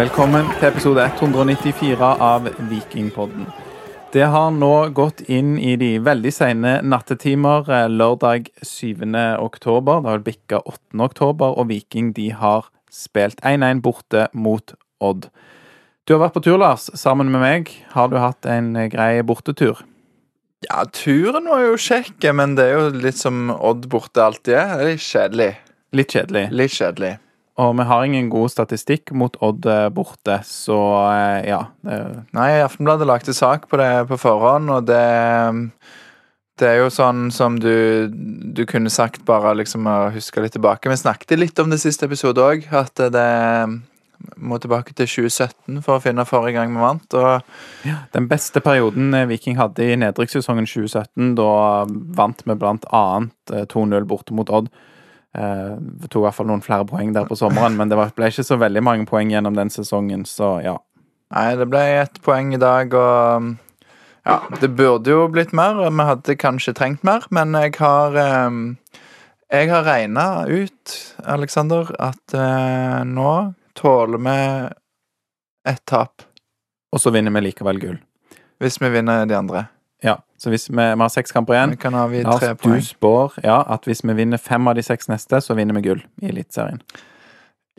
Velkommen til episode 194 av Vikingpodden. Det har nå gått inn i de veldig sene nattetimer eh, lørdag 7. oktober. Det har bikka 8. oktober, og Viking de har spilt 1-1 borte mot Odd. Du har vært på tur, Lars, sammen med meg. Har du hatt en grei bortetur? Ja, turen var jo kjekk, men det er jo litt som Odd borte alltid er. Det er litt kjedelig. Litt kjedelig. Litt kjedelig. Og vi har ingen god statistikk mot Odd eh, borte, så eh, ja. Nei, Aftenbladet lagde sak på det på forhånd, og det Det er jo sånn som du, du kunne sagt bare liksom å huske litt tilbake. Vi snakket litt om det siste episode òg, at det må tilbake til 2017 for å finne forrige gang vi vant. Og Den beste perioden eh, Viking hadde i nedrykkssesongen 2017, da vant vi blant annet eh, 2-0 borte mot Odd. Eh, Vi tok i hvert fall noen flere poeng der på sommeren, men det var- ble ikke så veldig mange poeng gjennom den sesongen, så ja. Nei, det ble ett poeng i dag, og ja, det burde jo blitt mer. Vi hadde kanskje trengt mer, men jeg har eh, Jeg har regna ut, Aleksander, at eh, nå tåler vi ett tap. Og så vinner vi likevel gull. Hvis vi vinner de andre. Ja, så hvis vi, vi har seks kamper igjen Vi kan avgi Lars, tre du spår ja, at hvis vi vinner fem av de seks neste, så vinner vi gull i Eliteserien.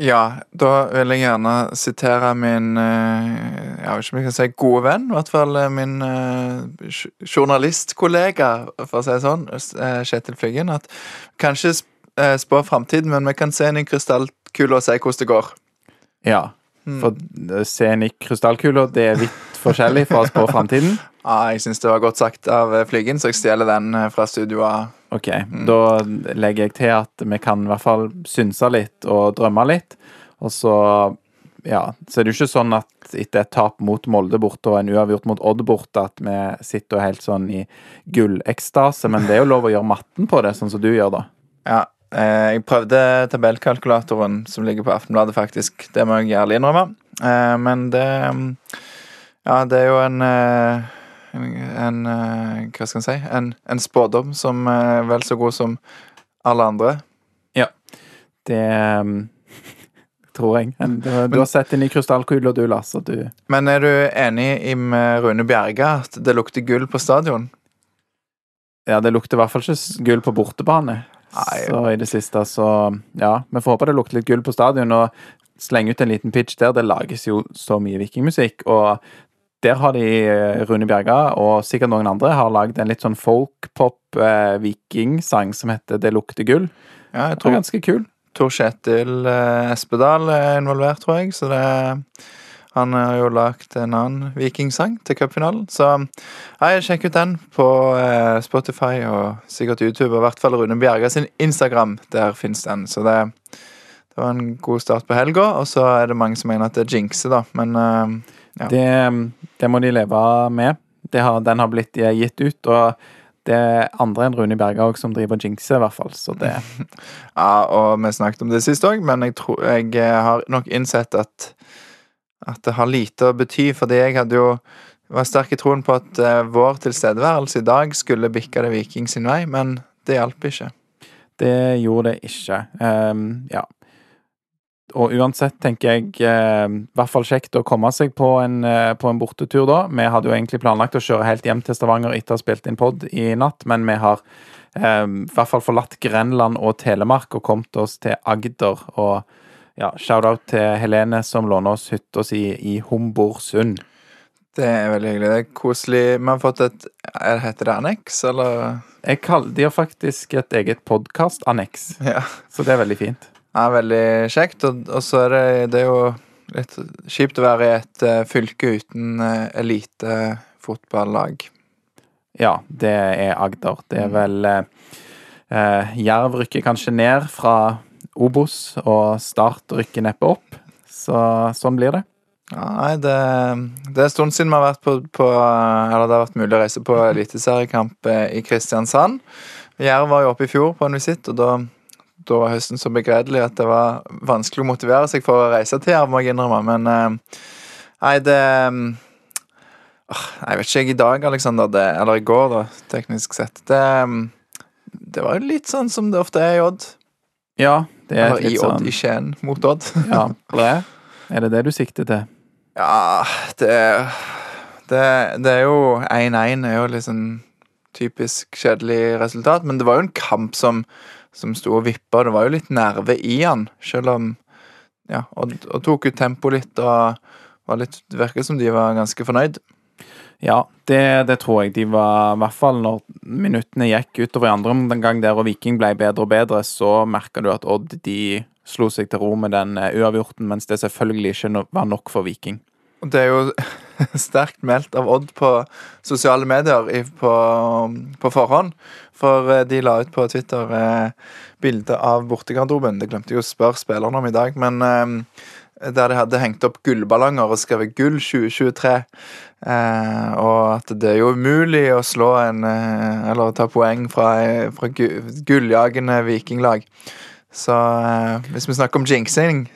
Ja, da vil jeg gjerne sitere min eh, Jeg vet ikke om jeg kan si gode venn, i hvert fall eh, min eh, journalistkollega, for å si det sånn, Kjetil Flyggen, at kanskje sp- spå framtiden, men vi kan se inn i krystallkula og se hvordan det går. Ja, Mm. for mm. se inn i krystallkula, det er vidt forskjellig fra å spå framtiden. Ja, jeg syns det var godt sagt av flygen, Flyggen, så jeg stjeler den eh, fra studioet. Ok, da legger jeg til at vi kan i hvert fall synse litt og drømme litt. Og så, ja, så er det jo ikke sånn at etter et tap mot Molde borte og en uavgjort mot Odd borte, at vi sitter helt sånn i gullekstase, men det er jo lov å gjøre matten på det, sånn som du gjør da. Ja, eh, jeg prøvde tabellkalkulatoren som ligger på Aftenbladet, faktisk. Det må jeg ærlig innrømme. Eh, men det mm, Ja, det er jo en eh, en, eh, Hva skal en si? En, en spådom som er vel så god som alle andre. Ja. Det um, tror jeg. Du, du har sett inn i krystallkula, du, Lars, du Men er du enig i med Rune Bjerga at det lukter gull på stadion? Ja, det lukter i hvert fall ikke gull på bortebane. Nei. Så i det siste, så ja. Vi får håpe det lukter litt gull på stadion, og slenge ut en liten pitch der. Det lages jo så mye vikingmusikk, og der har de eh, Rune Bjerga og sikkert noen andre har lagd en litt sånn folk-pop-vikingsang som heter Det lukter gull. Ja, jeg Det er tror ganske kul. Tor Kjetil eh, Espedal er involvert, tror jeg. Så det Han har jo lagd en annen vikingsang til cupfinalen. Så ja, sjekk ut den på eh, Spotify og sikkert YouTube. Og i hvert fall Rune Bjerga sin Instagram. Der fins den. Så det, det var en god start på helga. Og så er det mange som mener at det er jinxer, da. Men eh, Ja. Det, det må de leve med. Det har, den har blitt gitt ut, og det er andre enn Rune Berga som driver jinxer, i hvert fall. Så det Ja, og vi snakket om det sist òg, men jeg, tror, jeg eh, har nok innsett at at det har lite å bety, fordi jeg hadde jo var sterk i troen på at eh, vår tilstedeværelse i dag skulle bikke det Viking sin vei, men det hjalp ikke. Det gjorde det ikke. Um, ja. Og uansett tenker jeg eh, i hvert fall kjekt å komme seg på en, eh, på en bortetur da. Vi hadde jo egentlig planlagt å kjøre helt hjem til Stavanger etter å ha spilt inn pod i natt, men vi har eh, i hvert fall forlatt Grenland og Telemark og kommet oss til Agder. Og ja, shout-out til Helene som låner oss hytta si i Homborsund. Det er veldig hyggelig. Det er koselig. Vi har fått et er- Heter det anneks, eller? Jeg kall, de har faktisk et eget podkast-anneks, Ja. så det er veldig fint. Ja veldig kjekt. Og, og så er det, det er jo litt kjipt å være i et uh, fylke uten uh, elitefotballag. Ja, det er Agder. Det er vel uh, eh, Jerv rykker kanskje ned fra Obos, og Start rykker neppe opp. Så sånn blir det. Ja, nei, det, det er en stund siden vi har vært på, på Eller det har vært mulig å reise på eliteseriekamp eh, i Kristiansand. Jerv var jo oppe i fjor på en visitt, og da, da var høsten så begredelig at det var vanskelig å motivere seg for å reise til Jerv, må jeg innrømme. Men eh, nei, det åh, Jeg vet ikke, jeg i dag, Alexander, eller i går, da, teknisk sett. Det, det var jo litt sånn som det ofte er i Odd. Ja, det er Eller i Odd, sånn i Skien, mot Odd. Ja, det er. Det det du sikter til? Ja, det Det, det er jo 1-1 er jo sånn typisk kjedelig resultat, men det var jo en kamp som, som sto og vippa. Det var jo litt nerve i han, selv om Ja, og, og tok ut tempo litt og var litt Det virket som de var ganske fornøyd. Ja, det, det, tror jeg de var. I hvert fall når minuttene gikk utover i andre omgang der og Viking ble bedre og bedre, så merka du at Odd de slo seg til ro med den eh, uavgjorten, mens det selvfølgelig ikke var nok for Viking. Det er jo sterkt meldt av Odd på sosiale medier på, på forhånd. For eh, de la ut på Twitter eh, bilde av bortegarderoben. Det glemte jeg å spørre spillerne om i dag. Men eh, der de hadde hengt opp gullballonger og skrevet 'Gull 2023'. Eh, og at det er jo umulig å slå en eh, Eller ta poeng fra, fra gulljagende vikinglag. Så eh, hvis vi snakker om jinxing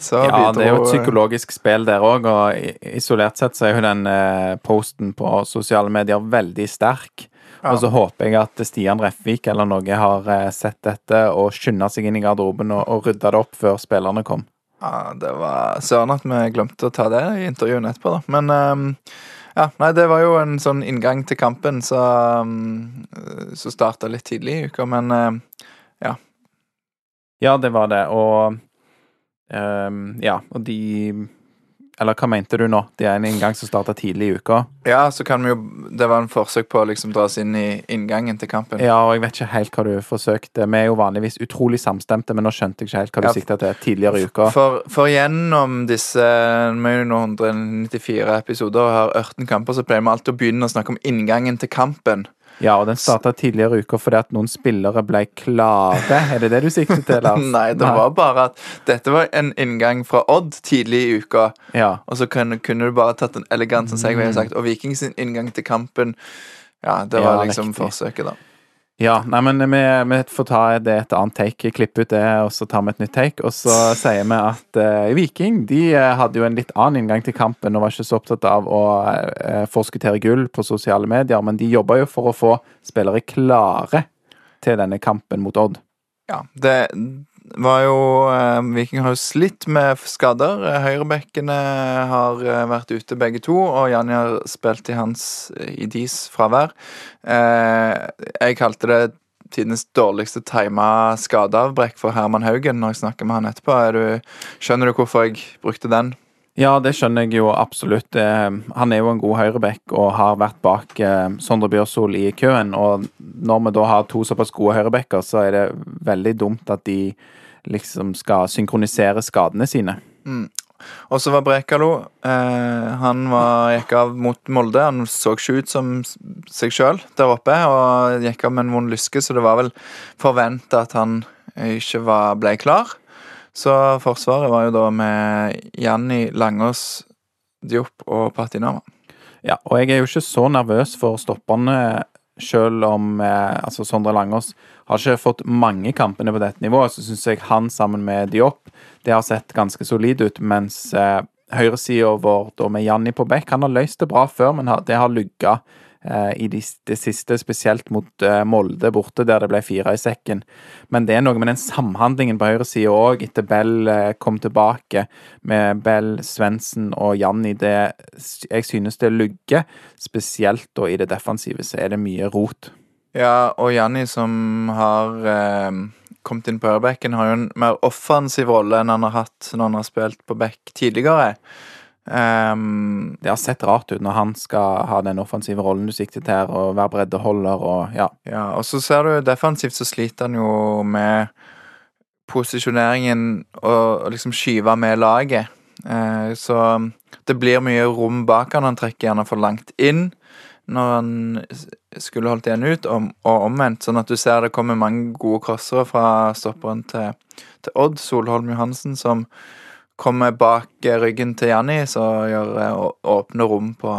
så ja, det er jo et psykologisk spill der òg, og isolert sett så er jo den eh, posten på sosiale medier veldig sterk. Ja. Og så håper jeg at Stian Refvik eller noe har eh, sett dette og skynda seg inn i garderoben og, og rydda det opp før spillerne kom. Ja, det var søren at vi glemte å ta det i intervjuet etterpå, da. Men um, ja, nei, det var jo en sånn inngang til kampen så, um, så starta litt tidlig i uka, men um, ja. Ja, det var det, og Um, ja, og de Eller hva mente du nå? Det er en inngang som starta tidlig i uka? Ja, så kan vi jo Det var en forsøk på å liksom dra oss inn i inngangen til kampen. Ja, og jeg vet ikke helt hva du forsøkte. Vi er jo vanligvis utrolig samstemte, men nå skjønte jeg ikke helt hva du ja, sikta til tidligere i uka. For, for gjennom disse vi er jo nå 194 episoder og har 18 kamper, så pleier vi alltid å begynne å snakke om inngangen til kampen. Ja, og den starta tidligere i uka fordi at noen spillere ble klare. Er det det du sikter til, Lars? Nei, det Nei. var bare at dette var en inngang fra Odd tidlig i uka. Ja. Og så kunne, kunne, du bare tatt en elegant som jeg ville sagt. Og Vikings inngang til kampen, ja, det var ja, liksom riktig. forsøket, da. Ja, nei, men vi, vi, får ta det et annet take, klippe ut det, og så tar vi et nytt take. Og så sier vi at uh, Viking de uh, hadde jo en litt annen inngang til kampen og var ikke så opptatt av å uh, forskuttere gull på sosiale medier, men de jobba jo for å få spillere klare til denne kampen mot Odd. Ja, det, var jo eh, Viking har jo slitt med skader. Høyrebekkene har eh, vært ute begge to, og Janni har spilt i hans i deres fravær. Eh, jeg kalte det tidenes dårligste tima skadeavbrekk for Herman Haugen når jeg snakker med han etterpå. Du, skjønner du hvorfor jeg brukte den? Ja, det skjønner jeg jo absolutt. Han er jo en god høyreback og har vært bak Sondre Bjørsol i køen. Og når vi da har to såpass gode høyrebacker, så er det veldig dumt at de liksom skal synkronisere skadene sine. Mm. Og så var Brekalo eh, Han var, gikk av mot Molde. Han så ikke ut som seg sjøl der oppe og gikk av med en vond lyske, så det var vel forventa at han ikke var, ble klar. Så forsvaret var jo da med Janni Langås, Diop og Patinama. Ja, og jeg er jo ikke så nervøs for stopperne selv om eh, altså Sondre Langås har ikke fått mange kampene på dette nivået, så syns jeg han sammen med Diop det har sett ganske solid ut. Mens eh, høyresida vår da med Janni på bekk, han har løst det bra før, men det har lugga i det siste, spesielt mot eh, Molde borte, der det ble fire i sekken. Men det er noe med den samhandlingen på høyresida òg, etter Bell eh, kom tilbake med Bell, Svendsen og Janni. Det, jeg synes det lugger, spesielt da i det defensive, så er det mye rot. Ja, og Janni som har eh, kommet inn på ørebekken, har jo en mer offensiv rolle enn han har hatt når han har spilt på bekk tidligere. Um, det har sett rart ut når han skal ha den offensive rollen du sikter til, og være breddeholder og ja. ja. Og så ser du defensivt så sliter han jo med posisjoneringen og liksom skyve med laget. Uh, så det blir mye rom bak han. Han trekker gjerne for langt inn når han skulle holdt igjen ut, og, og omvendt. Sånn at du ser det kommer mange gode crossere fra stopperen til, til Odd Solholm Johansen, som kommer bak ryggen til Janni, så gjør eh, åpne rom på,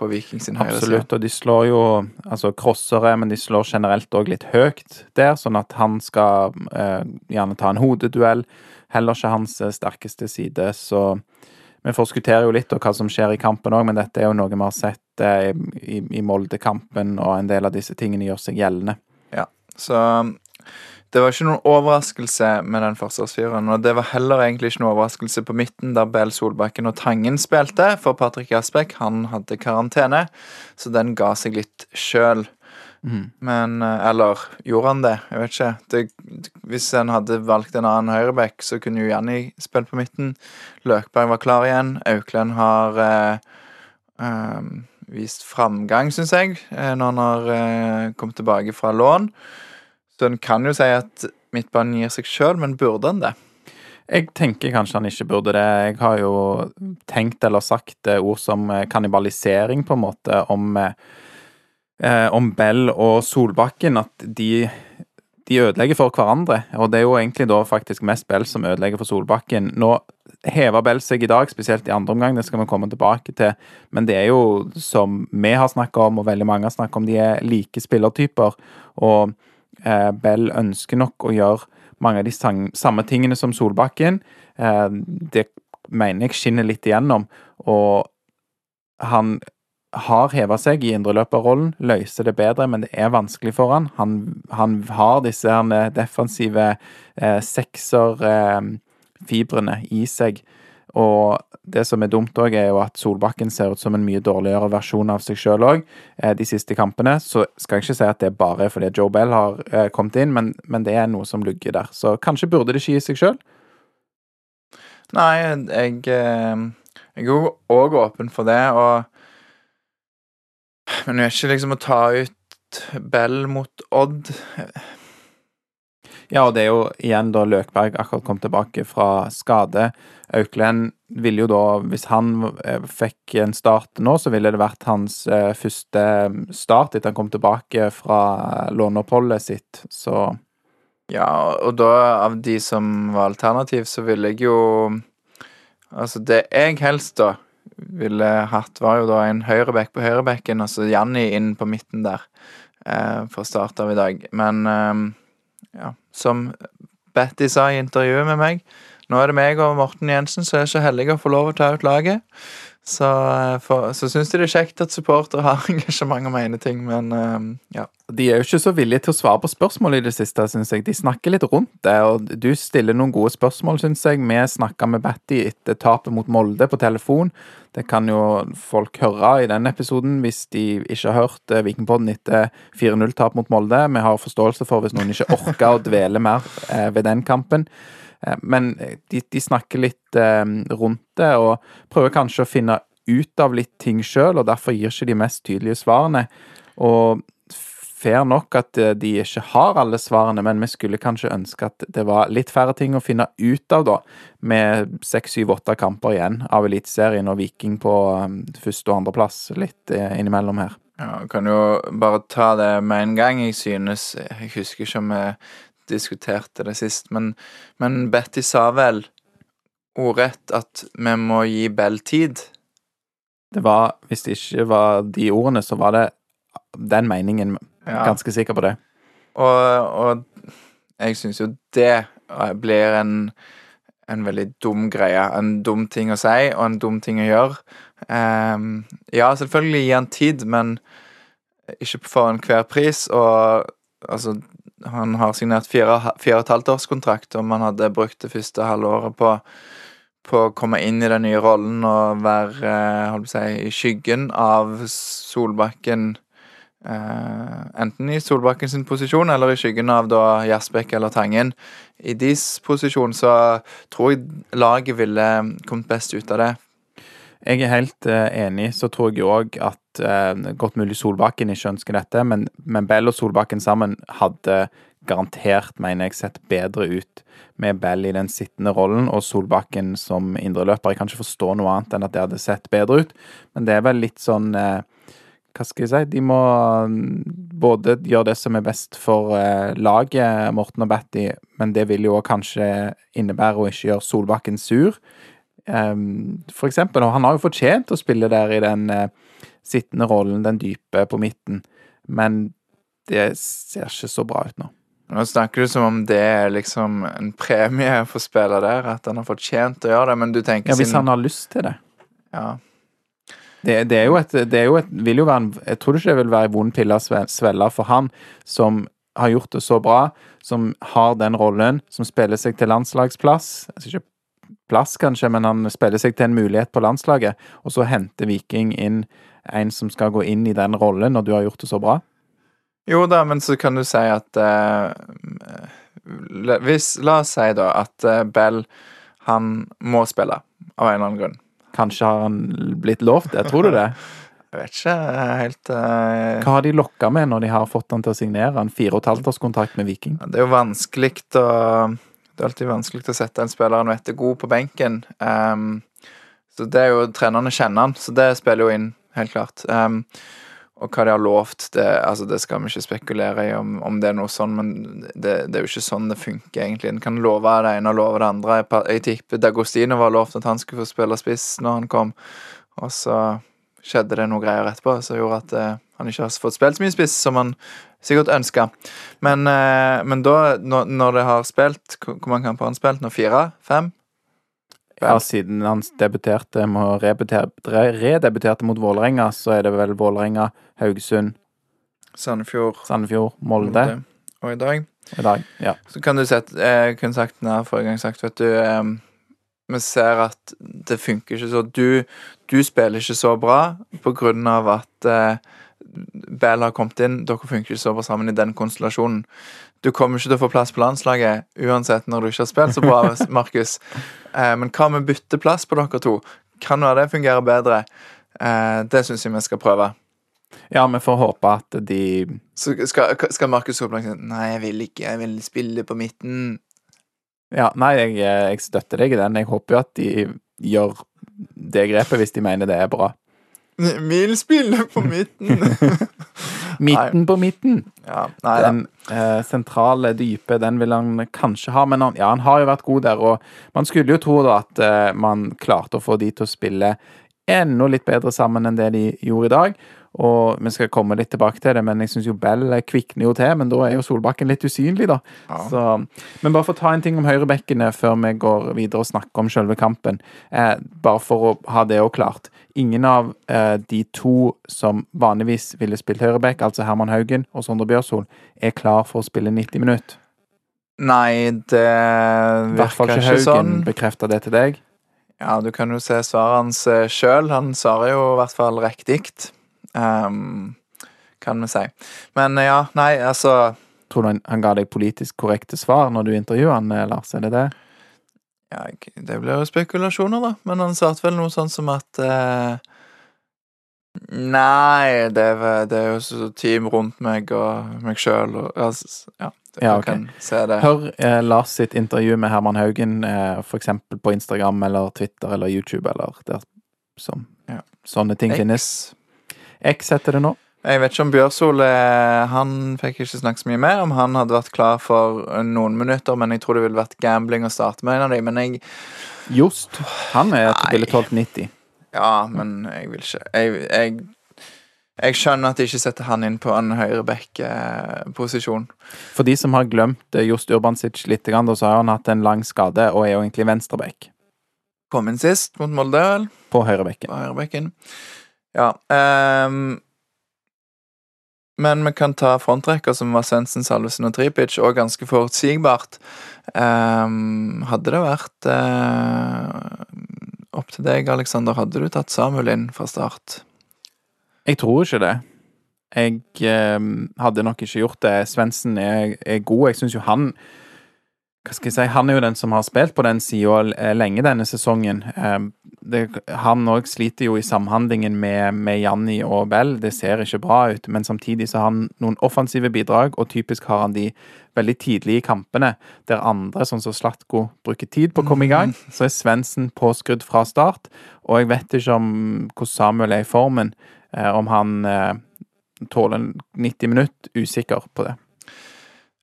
på Viking sin høyre side. Absolutt, og de slår jo altså crossere, men de slår generelt òg litt høyt der, sånn at han skal eh, gjerne ta en hodeduell. Heller ikke hans eh, sterkeste side, så vi forskutterer jo litt av hva som skjer i kampen òg, men dette er jo noe vi har sett eh, i, i Molde-kampen, og en del av disse tingene gjør seg gjeldende. Ja, så det var ikke noen overraskelse med den forsvarsfireren. Og det var heller egentlig ikke noen overraskelse på midten, der Bell Solbakken og Tangen spilte. For Patrick Jasbekk han hadde karantene, så den ga seg litt sjøl. Mm. Men eh, Eller gjorde han det? Jeg vet ikke. Det, hvis en hadde valgt en annen høyreback, så kunne jo Janni spilt på midten. Løkberg var klar igjen. Auklend har eh, eh, vist framgang, syns jeg, eh, når han har eh, kommet tilbake fra lån. Så en kan jo si at midtbanen gir seg sjøl, men burde han det? Jeg tenker kanskje han ikke burde det. Jeg har jo tenkt eller sagt eh, ord som eh, kannibalisering, på en måte, om, eh, om Bell og Solbakken. At de, de ødelegger for hverandre. Og det er jo egentlig da faktisk mest Bell som ødelegger for Solbakken. Nå hever Bell seg i dag, spesielt i andre omgang, det skal vi komme tilbake til. Men det er jo, som vi har snakka om, og veldig mange har snakka om, de er like spillertyper. Og eh, Bell ønsker nok å gjøre mange av de samme tingene som Solbakken. Eh, det mener jeg skinner litt igjennom. Og han har heva seg i indreløperrollen, løser det bedre, men det er vanskelig for han. Han, han har disse defensive eh, sekserfibrene eh, i seg. Og det som er dumt òg, er jo at Solbakken ser ut som en mye dårligere versjon av seg sjøl òg. Eh, de siste kampene så skal jeg ikke si at det er bare fordi Joe Bell har eh, kommet inn, men, men, det er noe som lugger der. Så kanskje burde det ikke gi seg sjøl? Nei, jeg, eh, jeg er òg åpen for det, og Men jeg vet ikke liksom å ta ut Bell mot Odd ja, og det er jo igjen da Løkberg akkurat kom tilbake fra skade. Auklend ville jo da, hvis han eh, fikk en start nå, så ville det vært hans eh, første start etter han kom tilbake fra låneoppholdet sitt, så Ja, og da, av de som var alternativ, så ville jeg jo Altså, det jeg helst da ville hatt, var jo da en høyreback på høyrebacken, altså Janni inn på midten der, eh, for start av i dag. Men eh, ja, som Betty sa i intervjuet med meg, nå er det meg og Morten Jensen som er så heldige å få lov å ta ut laget. Så, eh, for, så syns de det er kjekt at supportere har engasjement og mener ting, men um, ja. De er jo ikke så villige til å svare på spørsmål i det siste, syns jeg. De snakker litt rundt det, og du stiller noen gode spørsmål, syns jeg. Vi snakka med Batty etter tapet mot Molde på telefon. Det kan jo folk høre i den episoden hvis de ikke har hørt eh, Vikingpodden etter 4-0-tap mot Molde. Vi har forståelse for hvis noen ikke orker å dvele mer eh, ved den kampen. Eh, men de, de snakker litt eh, rundt det, og prøver kanskje å finne ut av litt ting sjøl, og derfor gir ikke de mest tydelige svarene. Og fair nok at eh, de ikke har alle svarene, men vi skulle kanskje ønske at det var litt færre ting å finne ut av, da, med seks, syv, åtte kamper igjen av Eliteserien og Viking på første- og andreplass litt innimellom her. Ja, jeg kan jo bare ta det med en gang. Jeg synes Jeg husker ikke om diskuterte det sist, men, men Betty sa vel ordrett at vi må gi Bell tid. Det var, hvis det ikke var de ordene, så var det den meningen. Ja. Ganske sikker på det. Og, og jeg syns jo det blir en, en veldig dum greie. En dum ting å si, og en dum ting å gjøre. Um, ja, selvfølgelig gi han tid, men ikke for enhver pris. Og altså han har signert fire, fire og et halvt års kontrakt, om han hadde brukt det første halvåret på, på å komme inn i den nye rollen og være eh, holdt på å si, i skyggen av Solbakken eh, Enten i Solbakken sin posisjon eller i skyggen av da Jasbekk eller Tangen. I deres posisjon så tror jeg laget ville kommet best ut av det. Jeg er helt uh, enig. Så tror jeg òg at eh, godt mulig Solbakken ikke ønsker dette, men, men Bell og Solbakken sammen hadde garantert, mener jeg, sett bedre ut med Bell i den sittende rollen og Solbakken som indreløper. Jeg kan ikke forstå noe annet enn at det hadde sett bedre ut, men det er vel litt sånn eh, hva skal jeg si, de må både gjøre det som er best for laget, Morten og Batty, men det vil jo kanskje innebære å ikke gjøre Solbakken sur. Ehm, for eksempel, og han har jo fortjent å spille der i den uh, sittende rollen, den dype på midten, men det ser ikke så bra ut nå. Nå snakker du som om det er liksom en premie for spiller der, at han har fortjent å gjøre det, men du tenker Ja, hvis sin... han har lyst til det. Ja. Det, det, er jo et, det er jo et, vil jo være en, Jeg tror ikke det vil være en vond pille å svelge for han, som har gjort det så bra, som har den rollen, som spiller seg til landslagsplass. Jeg skal ikke plass, kanskje, men han spiller seg til en mulighet på landslaget. Og så henter Viking inn en som skal gå inn i den rollen, når du har gjort det så bra. Jo da, men så kan du si at eh, hvis, La oss si da at eh, Bell han må spille, av en eller annen grunn. Kanskje har han blitt lovt det, tror du det? Jeg vet ikke helt uh... Hva har de lokka med når de har fått han til å signere en fire og et halvt års kontrakt med Viking? Det er jo vanskelig å Det er alltid vanskelig å sette en spiller han vet er god på benken. Um, så det er jo Trenerne kjenner han, så det spiller jo inn, helt klart. Um, og hva de har lovt, det, altså det skal vi ikke spekulere i om, om det er noe sånn, men det, det er jo ikke sånn det funker, egentlig. En kan love det ene og love det andre. Jeg Jeg tipper Dagostino var lovt at han skulle få spille spiss når han kom, og så skjedde det noe greier etterpå som gjorde at eh, han ikke har fått spilt så mye spiss som han sikkert ønska. Men, eh, men da, når, når det har spilt Hvor mange kamper har han spilt nå? Fire? Fem? Ja, siden han debuterte med redebuterte mot Vålerenga, så er det vel Vålerenga, Haugesund, Sandefjord, Sandefjord, Molde Og i dag. i dag. Ja. Så kan du sette Jeg kunne sagt den forrige gang sagt, vet du eh, Vi ser at det funker ikke så Du, du spiller ikke så bra på grunn av at eh, Bell har kommet inn. Dere funker ikke så bra sammen i den konstellasjonen. Du kommer ikke til å få plass på landslaget uansett når du ikke har spilt så bra, Markus. Eh, men hva med bytte plass på dere to? Kan være det fungerer bedre. Eh, det syns jeg vi skal prøve. ja, vi får håpe at de Så skal, skal Markus Solberg si Nei, jeg vil ikke. Jeg vil spille på midten. Ja, nei, jeg, jeg støtter deg i den. Jeg håper jo at de gjør det grepet hvis de mener det er bra. Vil spille på midten. Midten på midten. ja, nei. Den eh, sentrale, dype, den vil han kanskje ha, men han, ja, han har jo vært god der, og man skulle jo tro da at eh, man klarte å få de til å spille enda litt bedre sammen enn det de gjorde i dag. Og vi skal komme litt tilbake til det, men jeg syns jo Bell kvikner jo til. Men da er jo Solbakken litt usynlig, da. Ja. Så, men bare for å ta en ting om høyrebekkene før vi går videre og snakker om selve kampen. Eh, bare for å ha det òg klart. Ingen av eh, de to som vanligvis ville spilt høyrebekk, altså Herman Haugen og Sondre Bjørsol, er klar for å spille 90 minutter. Nei, det virker ikke ikke Haugen sånn. bekrefter det til deg. Ja, du kan jo se svaret hans sjøl. Han svarer jo i hvert fall riktig. Ehm, kan vi si. Men ja, nei, altså Tror du han, han ga deg politisk korrekte svar når du intervjuet han, eh, Lars? Er det det? ja, Det blir jo spekulasjoner, da. Men han svarte vel noe sånn som at eh, Nei, det er, det er jo så team rundt meg og meg sjøl og altså, Ja, det, Ja, du kan se det. Hør eh, Lars sitt intervju med Herman Haugen, eh, for eksempel på Instagram eller Twitter eller YouTube eller der som Ja. sånne ting X. finnes. X heter det nå. Jeg vet ikke om Bjørsol eh, Han fikk ikke snakke så mye mer om han hadde vært klar for eh, noen minutter, men jeg tror det ville vært gambling å starte med en av dem. Men jeg Jost. Han er et ville 1290. Ja, men jeg vil ikke Jeg, jeg, jeg skjønner at de ikke setter han inn på en høyreback-posisjon. For de som har glemt Just Jost Urbansic litt, så har han hatt en lang skade og er jo egentlig venstreback Kom inn sist mot Molde, på høyrebekken. På høyrebekken. Ja. Um, men vi kan ta frontrekka, som var Svendsen, Salvesen og Tripic, og ganske forutsigbart. Um, hadde det vært uh, opp til deg, Aleksander, hadde du tatt Samuel inn fra start? Jeg tror ikke det. Jeg um, hadde nok ikke gjort det. Svendsen er, er god. Jeg syns jo han hva skal jeg si, Han er jo den som har spilt på den sida lenge denne sesongen. Eh, det, han òg sliter jo i samhandlingen med, med Janni og Bell. Det ser ikke bra ut, men samtidig så har han noen offensive bidrag, og typisk har han de veldig tidlig i kampene, der andre, sånn som Slatko, bruker tid på å komme i gang. Så er Svendsen påskrudd fra start, og jeg vet ikke om hvordan Samuel er i formen. Eh, om han eh, tåler 90 minutter. Usikker på det.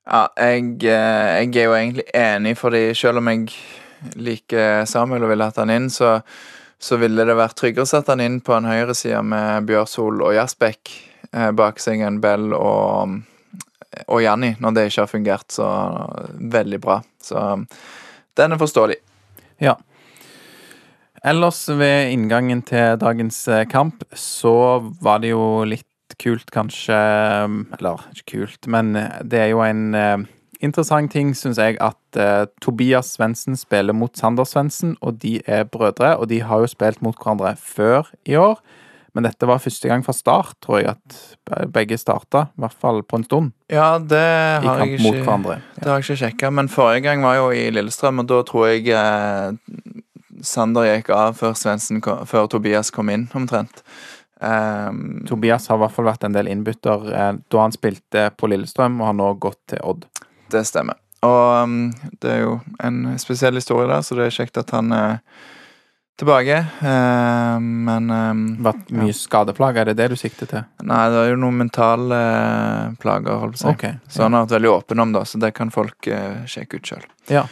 Ja, jeg, eh, jeg er jo egentlig enig, fordi selv om jeg liker Samuel og ville hatt han inn, så, så ville det vært tryggere å sette han inn på en høyreside med Bjørsol og Jasbekk eh, bak seg enn Bell og, og Janni, når det ikke har fungert så veldig bra. Så den er forståelig. Ja. Ellers ved inngangen til dagens eh, kamp så var det jo litt litt kult, kanskje Eller ikke kult, men det er jo en eh, interessant ting, syns jeg, at eh, Tobias Svendsen spiller mot Sander Svendsen, og de er brødre. Og de har jo spilt mot hverandre før i år, men dette var første gang fra start, tror jeg, at begge starta. I hvert fall på en stund. Ja, det har jeg ikke ja. Det har jeg ikke sjekka, men forrige gang var jo i Lillestrøm, og da tror jeg eh, Sander gikk av før, Svendsen kom, før Tobias kom inn, omtrent. Ehm, Tobias har i hvert fall vært en del innbytter eh, da han spilte på Lillestrøm, og har nå gått til Odd. det stemmer. Og um, det er jo en spesiell historie der, så det er kjekt at han er tilbake. Ehm, men um, Vært mye skadeplager, er det det du sikter til? Nei, det er jo noen mentale eh, plager, holdt på å si. Ok. Så han har vært veldig åpen om det, så det kan folk uh, sjekke ut sjøl. Ja.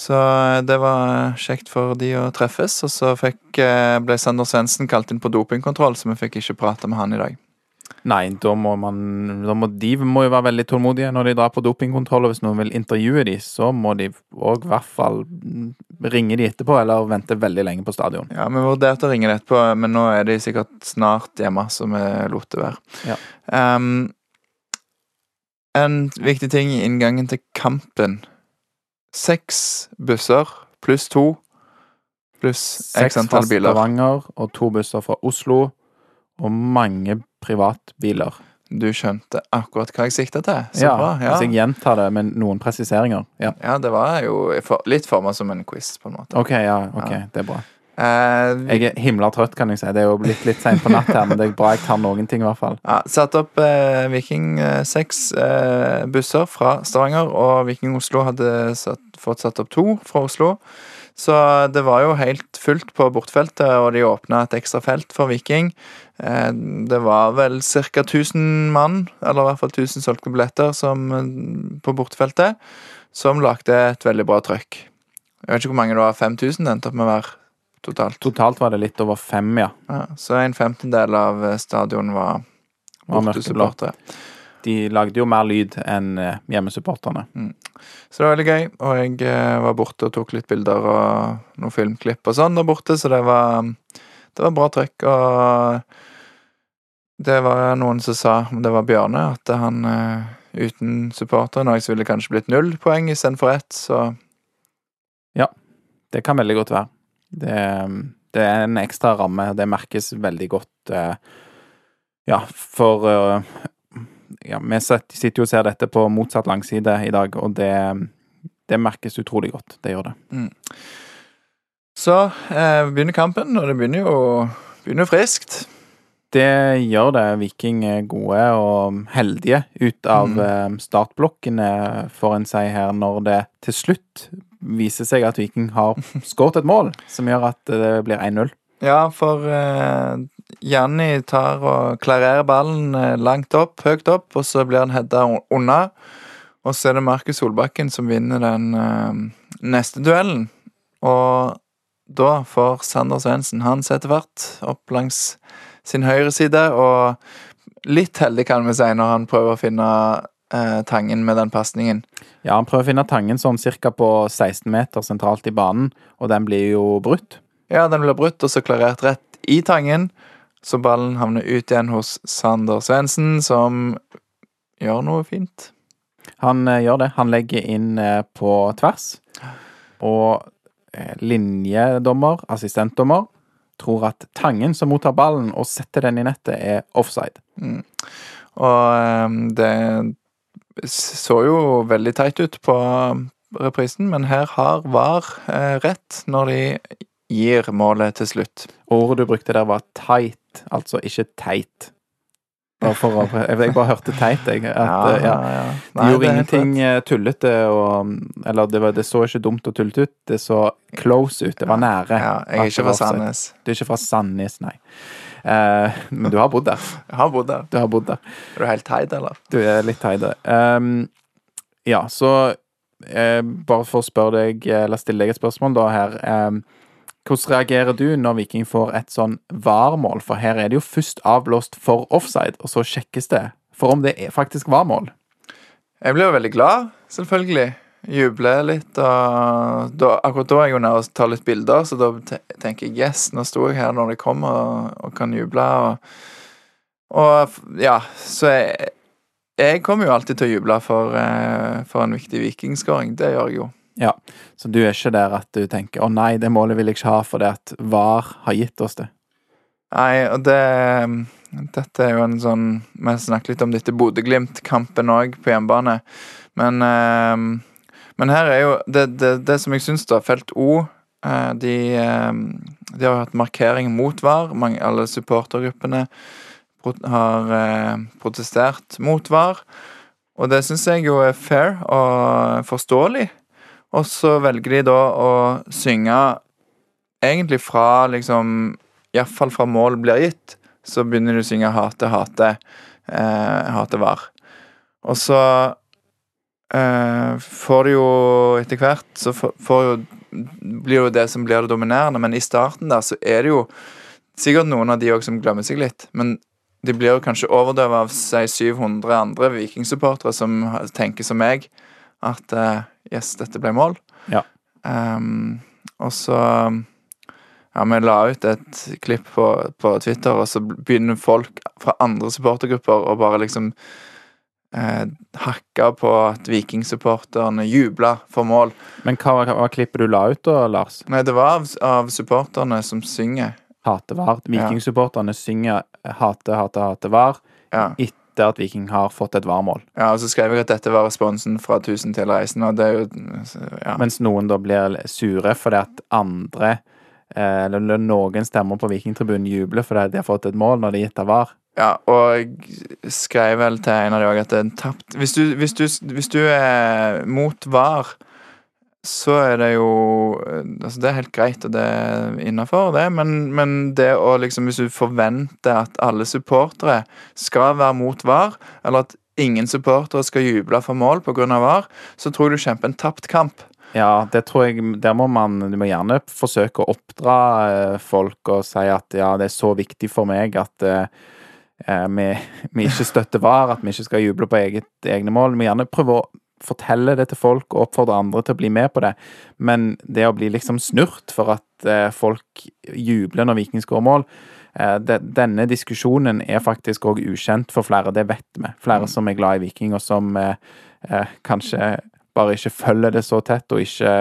Så eh, det var kjekt for de å treffes. Og så fikk, eh, ble Sander Svendsen kalt inn på dopingkontroll, så vi fikk ikke prate med han i dag. Nei, da må man da må, De må jo være veldig tålmodige når de drar på dopingkontroll, og hvis noen vil intervjue de, så må de òg i hvert fall mm, ringe de etterpå, eller vente veldig lenge på stadion. Ja, Vi vurderte å ringe de etterpå, men nå er de sikkert snart hjemme, så vi lot det være. Ja. Um, en viktig ting i inngangen til kampen. Seks busser pluss to pluss Seks x antall fra biler. Stavanger og to busser fra Oslo, og mange privatbiler. Du skjønte akkurat hva jeg sikta til. Så ja, bra. Ja. Hvis jeg gjentar det med noen presiseringer. Ja. ja, det var jo for, litt forma som en quiz, på en måte. OK, ja, ok, Ja. det er bra. Vi, Jeg er himla trøtt, kan jeg si. Det er jo blitt litt seint på natt her, men det er bra jeg tar noen ting, i hvert fall. ja, satt opp uh, Viking eh, seks eh, busser fra Stavanger, og Viking Oslo hadde satt, fått satt opp to fra Oslo. Så det var jo helt fullt på bortfeltet, og de åpna et ekstra felt for Viking. Det var vel ca. 1000 mann, eller i hvert fall 1000 solgte billetter, som, på bortefeltet, som lagde et veldig bra trøkk. Jeg vet ikke hvor mange det var. 5000 det endte opp med å være totalt. Totalt var det litt over fem, ja. Ja, så en femtendel av eh, stadion var bortesupportere. De lagde jo mer lyd enn hjemmesupporterne. hjemmesupporterne. Så det var veldig gøy, og jeg eh, var borte og tok litt bilder og noen filmklipp og sånn der borte, så det var, det var bra trøkk. Og det var noen som sa, om det var Bjørne, at han eh, uten supportere nå ville kanskje blitt null poeng istedenfor ett, så Ja, Det kan veldig godt være. Det, det er en ekstra ramme, det merkes veldig godt. eh, Ja, for eh, ja, Vi sitter jo og ser dette på motsatt langside i dag, og det, det merkes utrolig godt. Det gjør det. Så eh, begynner kampen, og det begynner jo, begynner friskt. Det gjør det. Viking er gode og heldige ut av Mm. eh, startblokkene, får en si her, når det til slutt viser seg at Viking har skåret et mål som gjør at det blir 1-0. Ja, for uh, Janni tar og klarerer ballen eh, langt opp, høyt opp, og så blir han hedda unna. Og så er det Markus Solbakken som vinner den uh, neste duellen. Og da får Sander Svendsen Han setter fart opp langs sin høyre side, og litt heldig, kan vi si, når han prøver å finne eh, Tangen med den pasningen. Ja, han prøver å finne Tangen sånn cirka på 16 meter sentralt i banen, og den blir jo brutt. Ja, den blir brutt, og så klarert rett i Tangen. Så ballen havner ut igjen hos Sander Svendsen, som gjør noe fint. Han eh, gjør det. Han legger inn eh, på tvers, og eh, linjedommer, assistentdommer, tror at Tangen som mottar ballen og setter den i nettet, er offside. Og ehm, det så jo veldig teit ut på reprisen, men her har VAR eh, rett når de gir målet til slutt. Ordet du brukte der var tight, altså ikke teit. Bare for å, jeg bare hørte teit, jeg. At, ja, ja. De Nei, gjorde det er ingenting eh, tullete og Eller det, var, det så ikke dumt og tullete ut. Det så close ut. Det var nære. Ja, jeg er ikke fra. Sandnes. Du er ikke fra Sandnes, nei. Eh, men du har bodd der. Jeg har bodd der. Du har bodd der. Er du helt teit, eller? Du er litt teide. Um, ja, så eh, bare for å spørre deg, eller stille deg et spørsmål da her. Um, hvordan reagerer du når Viking får et sånn VAR-mål? For her er det jo først avblåst for offside, og så sjekkes det for om det er faktisk var mål. Jeg blir jo veldig glad, selvfølgelig. Jubler litt. Og da, akkurat da er jeg jo nær å ta litt bilder, så da tenker jeg yes, nå sto jeg her når det kom og, og kan juble. Og, Og ja, så jeg, jeg kommer jo alltid til å juble for, eh, for en viktig vikingskåring. Det gjør jeg jo. Ja, Så du er ikke der at du tenker 'Å nei, det målet vil jeg ikke ha fordi at VAR har gitt oss det'. Nei, og det Dette er jo en sånn Vi snakket litt om dette Bodø-Glimt-kampen òg, på hjemmebane. Men, eh, men her er jo det, det, det som jeg syns, da, felt O eh, de, eh, de har hatt markering mot VAR. Alle supportergruppene har eh, protestert mot VAR. Og det syns jeg jo er fair og forståelig. Og så velger de da å synge egentlig fra liksom Iallfall fra mål blir gitt, så begynner de å synge 'hate, hate', eh, 'hate var'. Og så får det jo etter hvert Så får, får jo blir jo det som blir det dominerende, men i starten der så er det jo sikkert noen av de òg som glemmer seg litt. Men de blir jo kanskje overdøvet av si 700 andre vikingsupportere som tenker som meg, at uh, yes, dette ble mål. Ja. Um, og så ja, vi la ut et klipp på, på Twitter, og så begynner folk fra andre supportergrupper å bare liksom eh, hakka på at vikingsupporterne jubla for mål. Men hva var, klippet du la ut da, Lars? Nei, det var av, av supporterne som synger. Hate VAR. Vikingsupporterne synger 'hate, hate, hate VAR' Ja. etter at Viking har fått et VAR-mål. ja, og så skrev jeg at dette var responsen fra Tusen til reisen, og det er jo ja. Mens noen da blir sure fordi at andre eh, Eller noen stemmer på Vikingtribunen jubler fordi de har fått et mål når det er gitt av VAR. Ja, og skrev vel til en av de òg at det er tapt hvis du, hvis, du, hvis du er mot VAR, så er det jo Altså, det er helt greit, og det er innafor, det, men, men det å liksom Hvis du forventer at alle supportere skal være mot VAR, eller at ingen supportere skal juble for mål pga. VAR, så tror jeg du kjemper en tapt kamp. Ja, det tror jeg Der må man Du må gjerne forsøke å oppdra eh, folk og si at ja, det er så viktig for meg at eh, vi, vi ikke støtter VAR, at vi ikke skal juble på eget, egne mål. Vi gjerne prøve å fortelle det til folk og oppfordre andre til å bli med på det. Men det å bli liksom snurt for at eh, folk jubler når Viking skårer mål eh, Denne diskusjonen er faktisk òg ukjent for flere, det vet vi. Flere som er glad i Viking, og som eh, eh, kanskje bare ikke følger det så tett, og ikke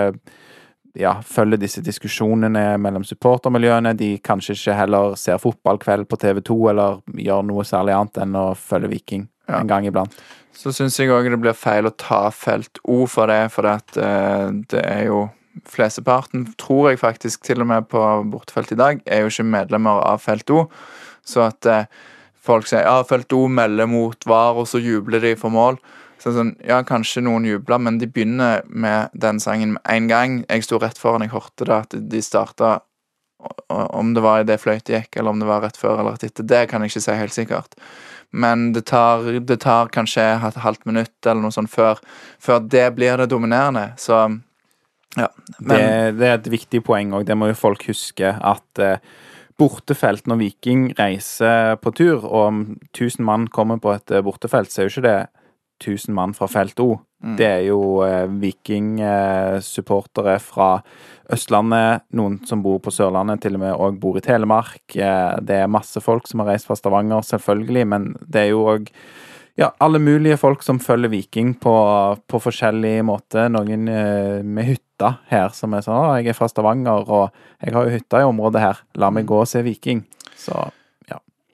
ja, følger disse diskusjonene mellom supportermiljøene. De kanskje ikke heller ser fotballkveld på TV 2 eller gjør noe særlig annet enn å følge Viking Ja. en gang iblant. Så syns jeg òg det blir feil å ta felt O for det, for at, eh, det er jo Flesteparten, tror jeg faktisk, til og med på bortefelt i dag, er jo ikke medlemmer av felt O. Så at eh, folk sier ja, felt O melder mot VAR, og så jubler de for mål. Så sånn, ja, kanskje noen jubler, men de begynner med den sangen med en gang. Jeg sto rett foran, jeg hørte det, at de starta Om det var idet fløyta gikk, eller om det var rett før eller rett etter, det kan jeg ikke si helt sikkert. Men det tar, det tar kanskje et halvt minutt eller noe sånt før, før det blir det dominerende. Så ja. Men det, det er et viktig poeng òg, det må jo folk huske. At eh, bortefelt når Viking reiser på tur, og om 1000 mann kommer på et eh, bortefelt, så er jo ikke det 1000 mann fra felt O. Mm. Det er jo eh, Viking-supportere fra Østlandet, noen som bor på Sørlandet, til og med òg bor i Telemark. Eh, det er masse folk som har reist fra Stavanger, selvfølgelig, men det er jo òg ja, alle mulige folk som følger Viking på, på forskjellig måte. Noen eh, med hytta her som er sånn 'Å, jeg er fra Stavanger, og jeg har jo hytta i området her. La meg gå og se Viking'. Så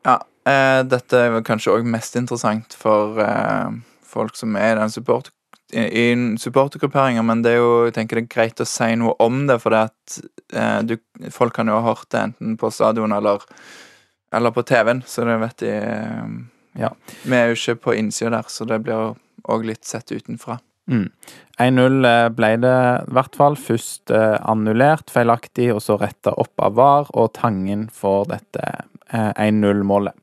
ja, eh, dette er kanskje òg mest interessant for eh, folk som er den support i supportergrupperinga, men det er jo jeg tenker det er greit å si noe om det, for det at eh, du, folk kan jo ha hørt det enten på stadion eller, eller på TV-en, så det vet de eh, Ja. Vi er jo ikke på innsida der, så det blir òg litt sett utenfra. Mm. 1-0 eh, ble det i hvert fall. Først eh, annullert feilaktig, og så retta opp av VAR, og Tangen får dette eh, 1-0-målet.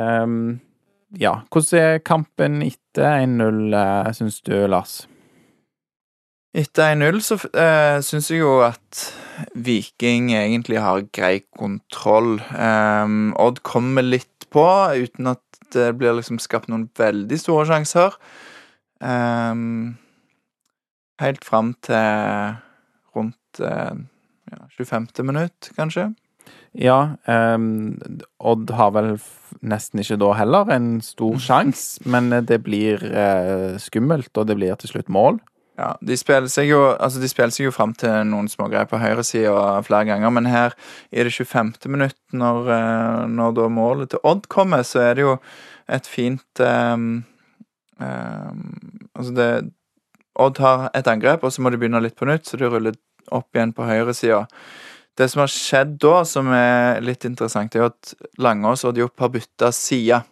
Ehm, ja, hvordan er kampen etter 1-0, uh, syns du, Lars? Etter 1-0 så uh, syns jeg jo at Viking egentlig har grei kontroll. Um, Odd kommer litt på, uten at det blir liksom skapt noen veldig store sjanser. Um, helt fram til rundt uh, ja, 25. minutt, kanskje. Ja, um, Odd har vel nesten ikke da heller en stor sjanse, men eh, det blir uh, skummelt, og det blir til slutt mål. Ja, de spiller seg jo Altså seg jo fram til noen smågreier på høyresida flere ganger, men her i det 25. minutt, når, eh, når da målet til Odd kommer, så er det jo et fint um, um, Altså det Odd har et angrep, og så må de begynne litt på nytt, så de ruller opp igjen på høyresida. Det som har skjedd da, som er litt interessant, er jo at Langås og Diop har bytta side.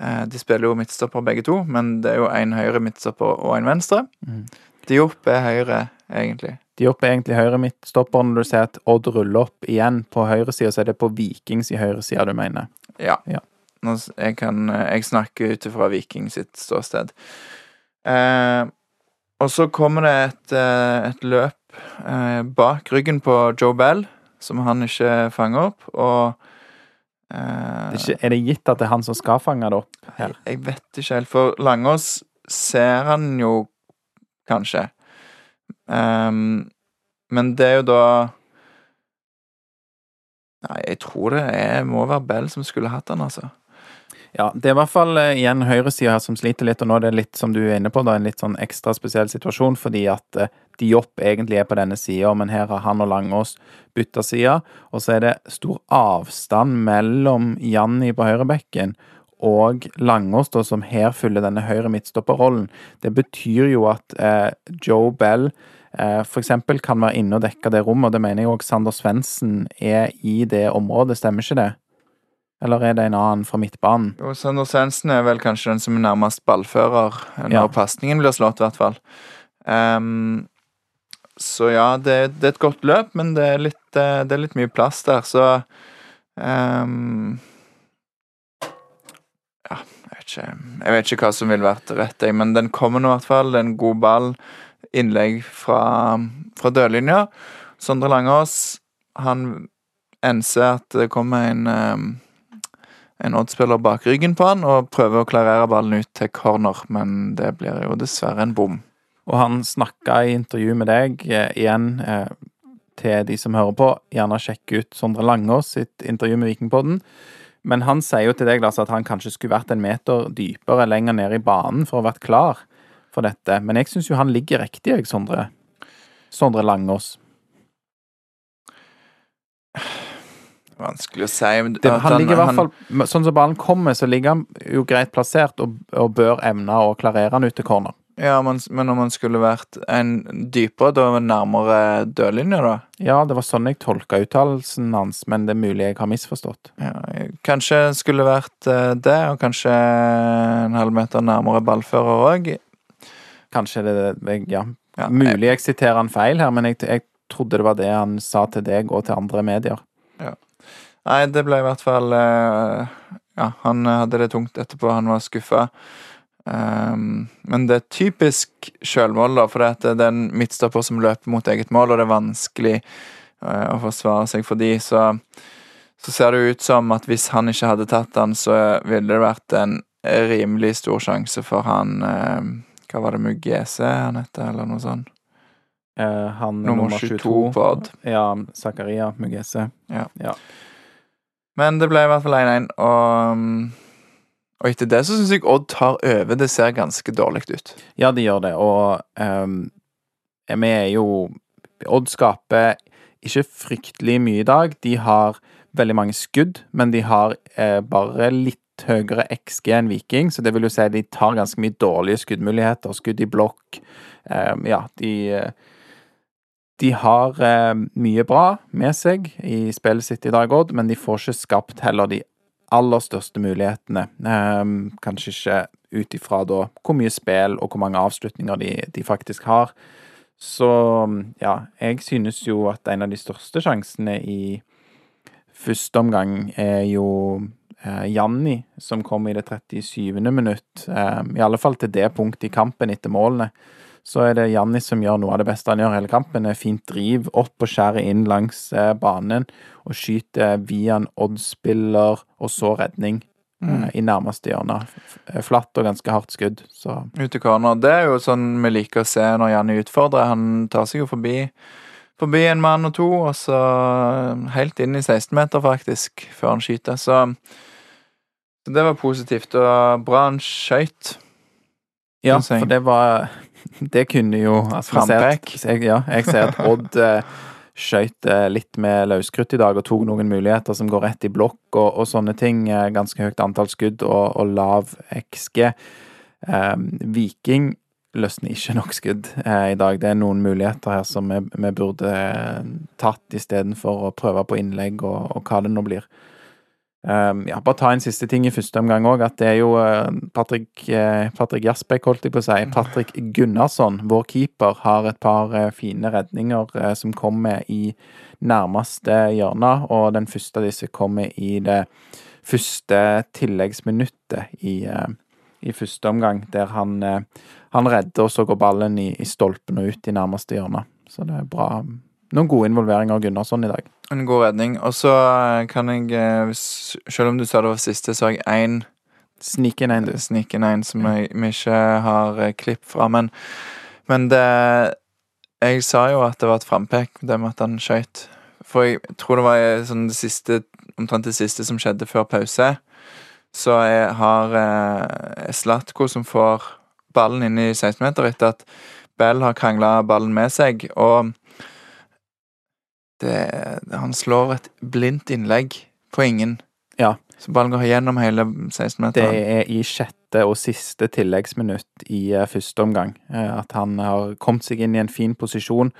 Eh, De spiller jo midtstopper begge to, men det er jo én høyre midtstopper og en venstre. Mm. Diop er høyre, egentlig. De opp er egentlig høyre midtstopper når du ser at Odd ruller opp igjen på høyresida, så er det på Vikings i høyresida du mener. Ja. Ja. Jeg, kan, eh, jeg snakker ut ifra Viking sitt ståsted. Eh, og så kommer det et, eh, et løp eh, bak ryggen på Joe Bell, som han ikke fanger opp, og eh, Det er, ikke, er det gitt at det er han som skal fange det opp her? Jeg, jeg vet ikke helt, for Langås ser han jo kanskje. Um, men det er jo da Nei, jeg tror det er, må være Bell som skulle hatt han, altså. Ja, det er i hvert fall eh, igjen høyresida her som sliter litt, og nå er det litt som du er inne på, da, en litt sånn ekstra spesiell situasjon, fordi at eh, Diop egentlig er på denne sida, men her har han og Langås bytta side, og så er det stor avstand mellom Janni på høyrebekken og Langås, da, som her fyller denne høyre midtstopperrollen. Det betyr jo at eh, Joe Bell eh, eksempel kan være inne og dekke det rommet, og det mener jeg òg Sander Svendsen er i det området, stemmer ikke det? Eller er det en annen fra midtbanen? Jo, Sander Svendsen er vel kanskje den som er nærmest ballfører når Ja. pasningen blir slått, i hvert fall. Um, så ja, det, det er et godt løp, men det er litt, eh, det er litt mye plass der, så um, Ja, jeg vet, ikke, jeg vet ikke hva som ville vært rett, jeg, men den kommer nå i hvert fall. Det er en god ball. Innlegg fra, fra dørlinja. Sondre Langås, han enser at det kommer en ehm, en Odd-spiller bak ryggen på han og prøver å klarere ballen ut til corner, men det blir jo dessverre en bom. Og han snakka i intervju med deg eh, igjen eh, til de som hører på. Gjerne sjekk ut Sondre Langås sitt intervju med Vikingpodden. Men han sier jo til deg Lars, at han kanskje skulle vært en meter dypere lenger ned i banen for å ha vært klar for dette. Men jeg syns jo han ligger riktig, jeg, Sondre. Sondre Langås. Vanskelig å si. men Det, han ligger i hvert fall Sånn som ballen kommer, så ligger han jo greit plassert og, og bør evne å klarere han ut til corner. Ja, men, men om han skulle vært en dypere, da nærmere dørlinja, da? Ja, det var sånn jeg tolka uttalelsen hans, men det er mulig jeg har misforstått. Ja, kanskje skulle vært eh, det, og kanskje en halv meter nærmere ballfører òg. Kanskje det jeg, Ja. Ja, Mulig jeg siterer han feil her, men jeg, jeg trodde det var det han sa til deg og til andre medier. Nei, det ble i hvert fall eh, Ja, han hadde det tungt etterpå. Han var skuffa. Um, men det er typisk sjølmål, da, for det er en midtstopper som løper mot eget mål, og det er vanskelig uh, å forsvare seg for de, så så ser det ut som at hvis han ikke hadde tatt han, så ville det vært en rimelig stor sjanse for han eh, Hva var det Mugese han heter, eller noe sånt? Eh, han er Nummer 22 på Odd. Ja, Zakaria Mugese. Men det ble i hvert fall 1-1, og, um, og etter det så syns jeg Odd tar over. Det ser ganske dårlig ut. Ja, de gjør det, og um, vi er jo Odd skaper ikke fryktelig mye i dag. De har veldig mange skudd, men de har eh, bare litt høyere XG enn Viking, så det vil jo si at de tar ganske mye dårlige skuddmuligheter. Skudd i blokk. Um, ja, de eh, De har eh, mye bra med seg i spillet sitt i dag, òg, men de får ikke skapt heller de aller største mulighetene. Eh, kanskje ikke ut ifra da hvor mye spill og hvor mange avslutninger de, de faktisk har. Så ja, jeg synes jo at en av de største sjansene i første omgang er jo eh, Janni, som kom i det 37. minutt. Eh, I alle fall til det punktet i kampen etter målene. Så er det Janni som gjør noe av det beste han gjør hele kampen. Det Er Fint driv opp og skjærer inn langs eh, banen og skyter via en Odd-spiller, og så redning Mm. eh, i nærmeste hjørne. F- Flatt og ganske hardt skudd, så Ut i corner. Det er jo sånn vi liker å se når Janni utfordrer. Han tar seg jo forbi, forbi en mann og to, og så helt inn i 16-meter, faktisk, før han skyter. Så, så det var positivt, og bra han skøyt. Ja, for det var Det kunne jo altså, Frampek. jeg, Ja, jeg ser at Odd eh, skøyt eh, litt med løskrutt i dag og tok noen muligheter som går rett i blokk og, og sånne ting. Eh, ganske høyt antall skudd og, og lav XG. Eh, Viking løsner ikke nok skudd eh, i dag. Det er noen muligheter her som vi, vi burde eh, tatt istedenfor å prøve på innlegg og, og hva det nå blir. Um, ja, bare ta en siste ting i første omgang òg, at det er jo eh, Patrick, eh, Patrick Jasbekk, holdt jeg på å si. Patrick Gunnarsson, vår keeper, har et par eh, fine redninger som kommer i nærmeste hjørne, og den første av disse kommer i det første tilleggsminuttet i, i første omgang, der han, han redder, og så går ballen i, i stolpen og ut i nærmeste hjørne. Så det er bra. Noen gode involveringer av Gunnarsson i dag. En god redning. Og så eh, kan jeg, eh, selv om du sa det var siste, så har jeg én Snik inn en, du. sniken en som jeg, vi ikke har eh, klipp fra. Men, men det Jeg sa jo at det var et frampek, det med at han skøyt. For jeg tror det var sånn det siste, omtrent det siste som skjedde før pause. Så jeg har eh, Slatko som får ballen inn i 16-meter etter at Bell har krangla ballen med seg, og det, han slår et blindt innlegg på ingen. Ja. Så ballen går gjennom hele Det 16-meteren. er i sjette og siste tilleggsminutt i eh, første omgang. eh, At han har kommet seg inn i en fin posisjon.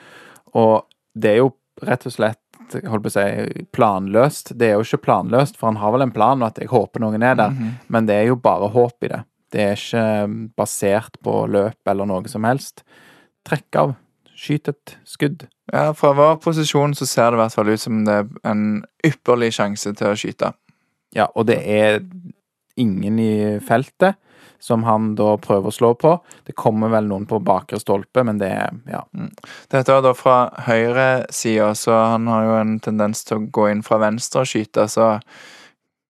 Og det er jo rett og slett holdt på å si, planløst. Det er jo ikke planløst, for han har vel en plan, og at jeg håper noen er der. Mhm. Men det er jo bare håp i det. Det er ikke eh, basert på løp eller noe som helst. Trekk av. Skyt et skudd. Ja, Fra vår posisjon så ser det i hvert fall ut som det er en ypperlig sjanse til å skyte. Ja, og det er ingen i feltet som han da prøver å slå på. Det kommer vel noen på bakre stolpe, men det er ja. Dette var da fra høyresida, så han har jo en tendens til å gå inn fra venstre og skyte, så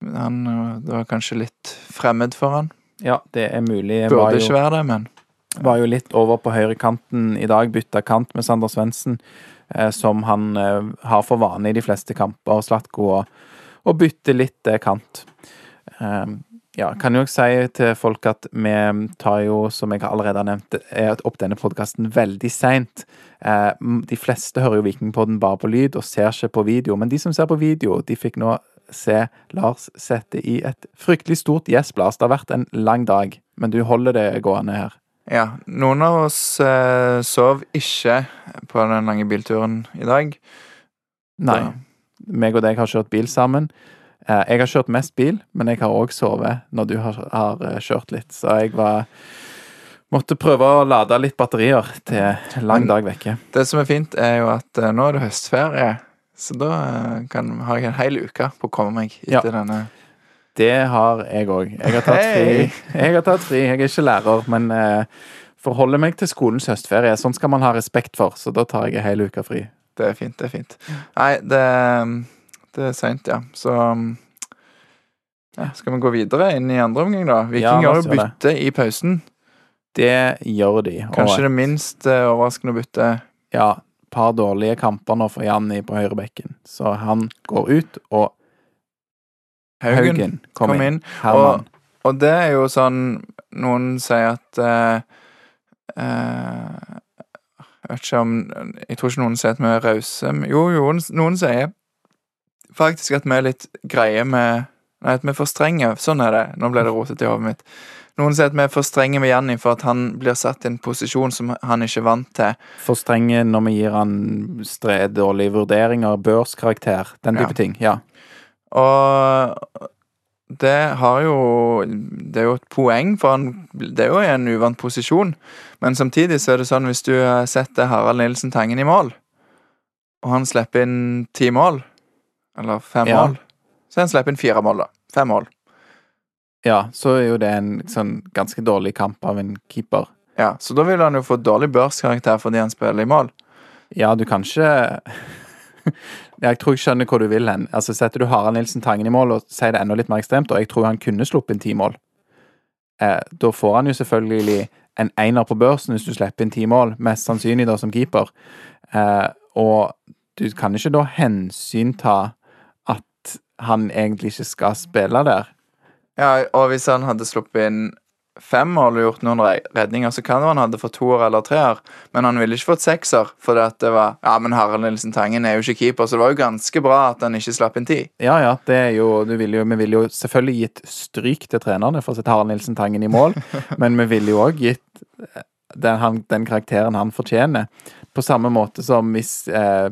han, det var kanskje litt fremmed for han. Ja, det er mulig. Jeg Burde jo, ikke være det, men var jo litt over på høyrekanten i dag, bytta kant med Sander Svendsen, eh, som han eh, har for vane i de fleste kamper, Slatko, å, og bytte litt eh, kant. Eh, ja, kan jo si til folk at vi tar jo, som jeg allerede har nevnt, opp denne podkasten veldig seint. De fleste hører jo Vikingpodden bare på lyd og ser ikke på video, men de som ser på video, de fikk nå se Lars sette i et fryktelig stort gjesplas. Det har vært en lang dag, men du holder det gående her. Ja. Noen av oss eh, sov ikke på den lange bilturen i dag. Nei. Så- meg og deg har kjørt bil sammen. Eh, Jeg har kjørt mest bil, men jeg har òg sovet når du har, har eh, kjørt litt. Så jeg var Måtte prøve å lade litt batterier til lang dag vekke. Det som er fint, er jo at eh, nå er det høstferie, så da eh, kan, har jeg en hel uke på å komme meg Ja. etter denne Det har jeg òg. Jeg har tatt fri. Jeg har tatt fri. Jeg er ikke lærer, men eh, forholder meg til skolens høstferie. Sånn skal man ha respekt for, så da tar jeg en hel uke fri. Det er fint, det er fint. Nei, det, det er seint, ja. Så ja, Skal vi gå videre inn i andre omgang, da? Ja, Viking gjør det. bytte i pausen. Det gjør de. Kanskje det minst eh, overraskende byttet. ja, par dårlige kamper nå for Janni på høyrebekken. Så han går ut, og Haugen, Haugen kom, kom inn. inn. Herman. Og det er jo sånn Noen sier at uh, uh, Jeg vet ikke om Jeg tror ikke noen sier at vi er rause. Jo, jo, noen sier faktisk at vi er litt greie med Nei, at vi er for strenge. Sånn er det. Nå ble det rotete i hodet mitt. Noen sier at vi er for strenge med Janni for at han blir satt i en posisjon som han ikke er vant til. For strenge når vi gir han dårlige vurderinger, børskarakter, den type Ja. ting. Ja. Og det har jo Det er jo et poeng, for han Det er jo i en uvant posisjon. Men samtidig så er det sånn hvis du setter Harald Nilsen Tangen i mål, og han slipper inn ti mål, eller fem Ja. mål, så han slipper inn fire mål, da. Fem mål. ja, så er jo det en sånn ganske dårlig kamp av en keeper. Ja, Så da vil han jo få dårlig børskarakter fordi han spiller i mål. Ja, du kan ikke Jeg tror jeg skjønner hvor du vil hen. Altså, Setter du Harald Nilsen Tangen i mål og sier det enda litt mer ekstremt, og jeg tror han kunne sluppet inn ti mål, eh, da får han jo selvfølgelig en einer på børsen hvis du slipper inn ti mål, mest sannsynlig da som keeper. Eh, og du kan ikke da hensynta at han egentlig ikke skal spille der. Ja, og hvis han hadde sluppet inn fem mål og gjort noen redninger, så kan det være han hadde fått toer eller treer, men han ville ikke fått sekser, at det var Ja, men Harald Nilsen Tangen er jo ikke keeper, så det var jo ganske bra at han ikke slapp inn ti. Ja, ja, det er jo, du vil jo Vi ville jo selvfølgelig gitt stryk til trenerne for å sette Harald Nilsen Tangen i mål, men vi ville jo òg gitt eh, den, han, den karakteren han fortjener. På samme måte som hvis eh,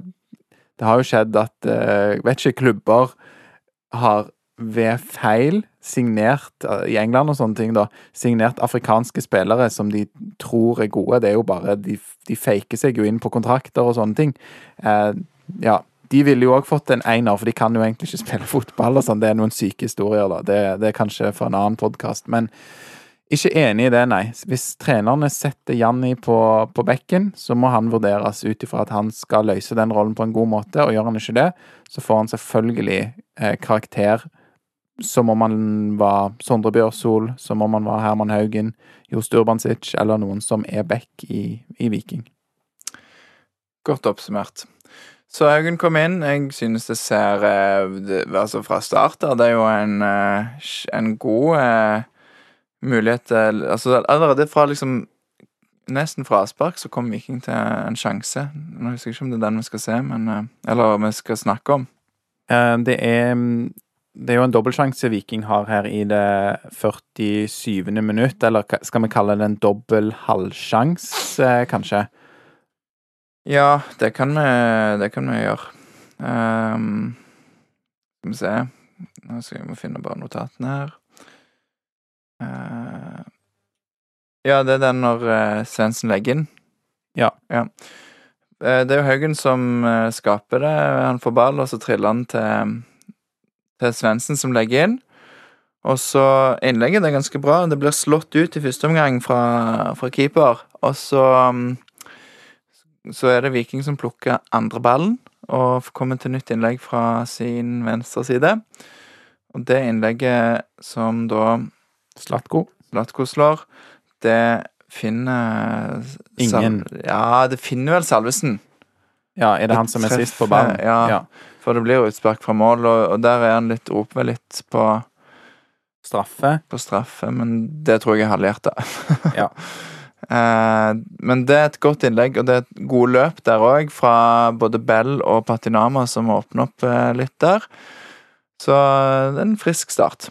Det har jo skjedd at eh, Vet ikke, klubber har ved feil signert eh, i England og sånne ting, da, signert afrikanske spillere som de tror er gode. Det er jo bare De, de faker seg jo inn på kontrakter og sånne ting. Eh, ja. De ville jo òg fått en einer, for de kan jo egentlig ikke spille fotball. og sånn. Det er noen syke historier, da. Det, det er kanskje for en annen podkast. Men ikke enig i det, nei. Hvis trenerne setter Janni på, på bekken, så må han vurderes ut ifra at han skal løse den rollen på en god måte, og gjør han ikke det, så får han selvfølgelig eh, karakter som om han var Sondre Bjørsol, som om han var Herman Haugen, Jo Sturbansic, eller noen som er back i, i Viking. Godt oppsummert. Så Haugen kom inn. Jeg synes det ser eh, det, Altså, fra start der, det er jo en, eh, en god eh, mulighet til Altså, allerede fra liksom Nesten fra avspark så kom Viking til en sjanse. Nå husker jeg ikke om det er den vi skal se, men Eller vi skal snakke om. Det er det er jo en dobbeltsjanse Viking har her i det 47. minutt, eller skal vi kalle det en dobbel halvsjanse, kanskje? Ja, det kan vi, det kan vi gjøre. Um, skal vi se Nå skal vi finne bare notatene her. Uh, ja, det er den når uh, Svendsen legger inn. Ja. Eh, det er jo Haugen som uh, skaper det. Han får ball, og så triller han til, til Svendsen, som legger inn. Og så Innlegget det er ganske bra. Det blir slått ut i første omgang fra, fra keeper. Og så um, så er det Viking som plukker andre ballen og kommer til nytt innlegg fra sin venstre side. Og det innlegget som da Slatko? Slatko slår, det finner Ingen. Sal ja, det finner vel Salvesen. Ja, er det han som er treffer- sist på ballen? ja. For det blir jo utspark fra mål, og, og der er han litt oppe litt på, Straffe? på straffe, men det tror jeg er halvhjerta. Ja. Eh, men det er et godt innlegg, og det er et gode løp der òg, fra både Bell og Patinama, som åpner opp eh, litt der. Så eh, det er en frisk start.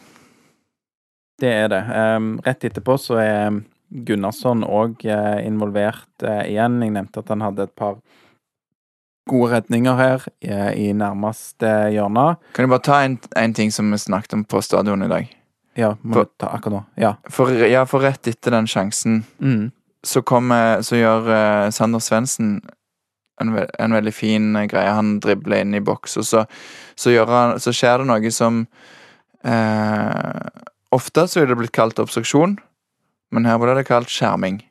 Det er det. Eh, rett etterpå så er Gunnarsson òg involvert eh, igjen. Jeg nevnte at han hadde et par gode redninger her eh, i nærmeste hjørne. Kan jeg bare ta en, en ting som vi snakket om på stadion i dag? Ja, må For- ta akkurat nå. Ja. For, ja, for rett etter den sjansen Mm. så, kommer, så gjør uh, Sander Svendsen en, ve en veldig fin eh, greie. Han dribler inn i boks, og så, så, han, så skjer det noe som eh, Ofte så ville det blitt kalt obstruksjon, men her ble det kalt skjerming.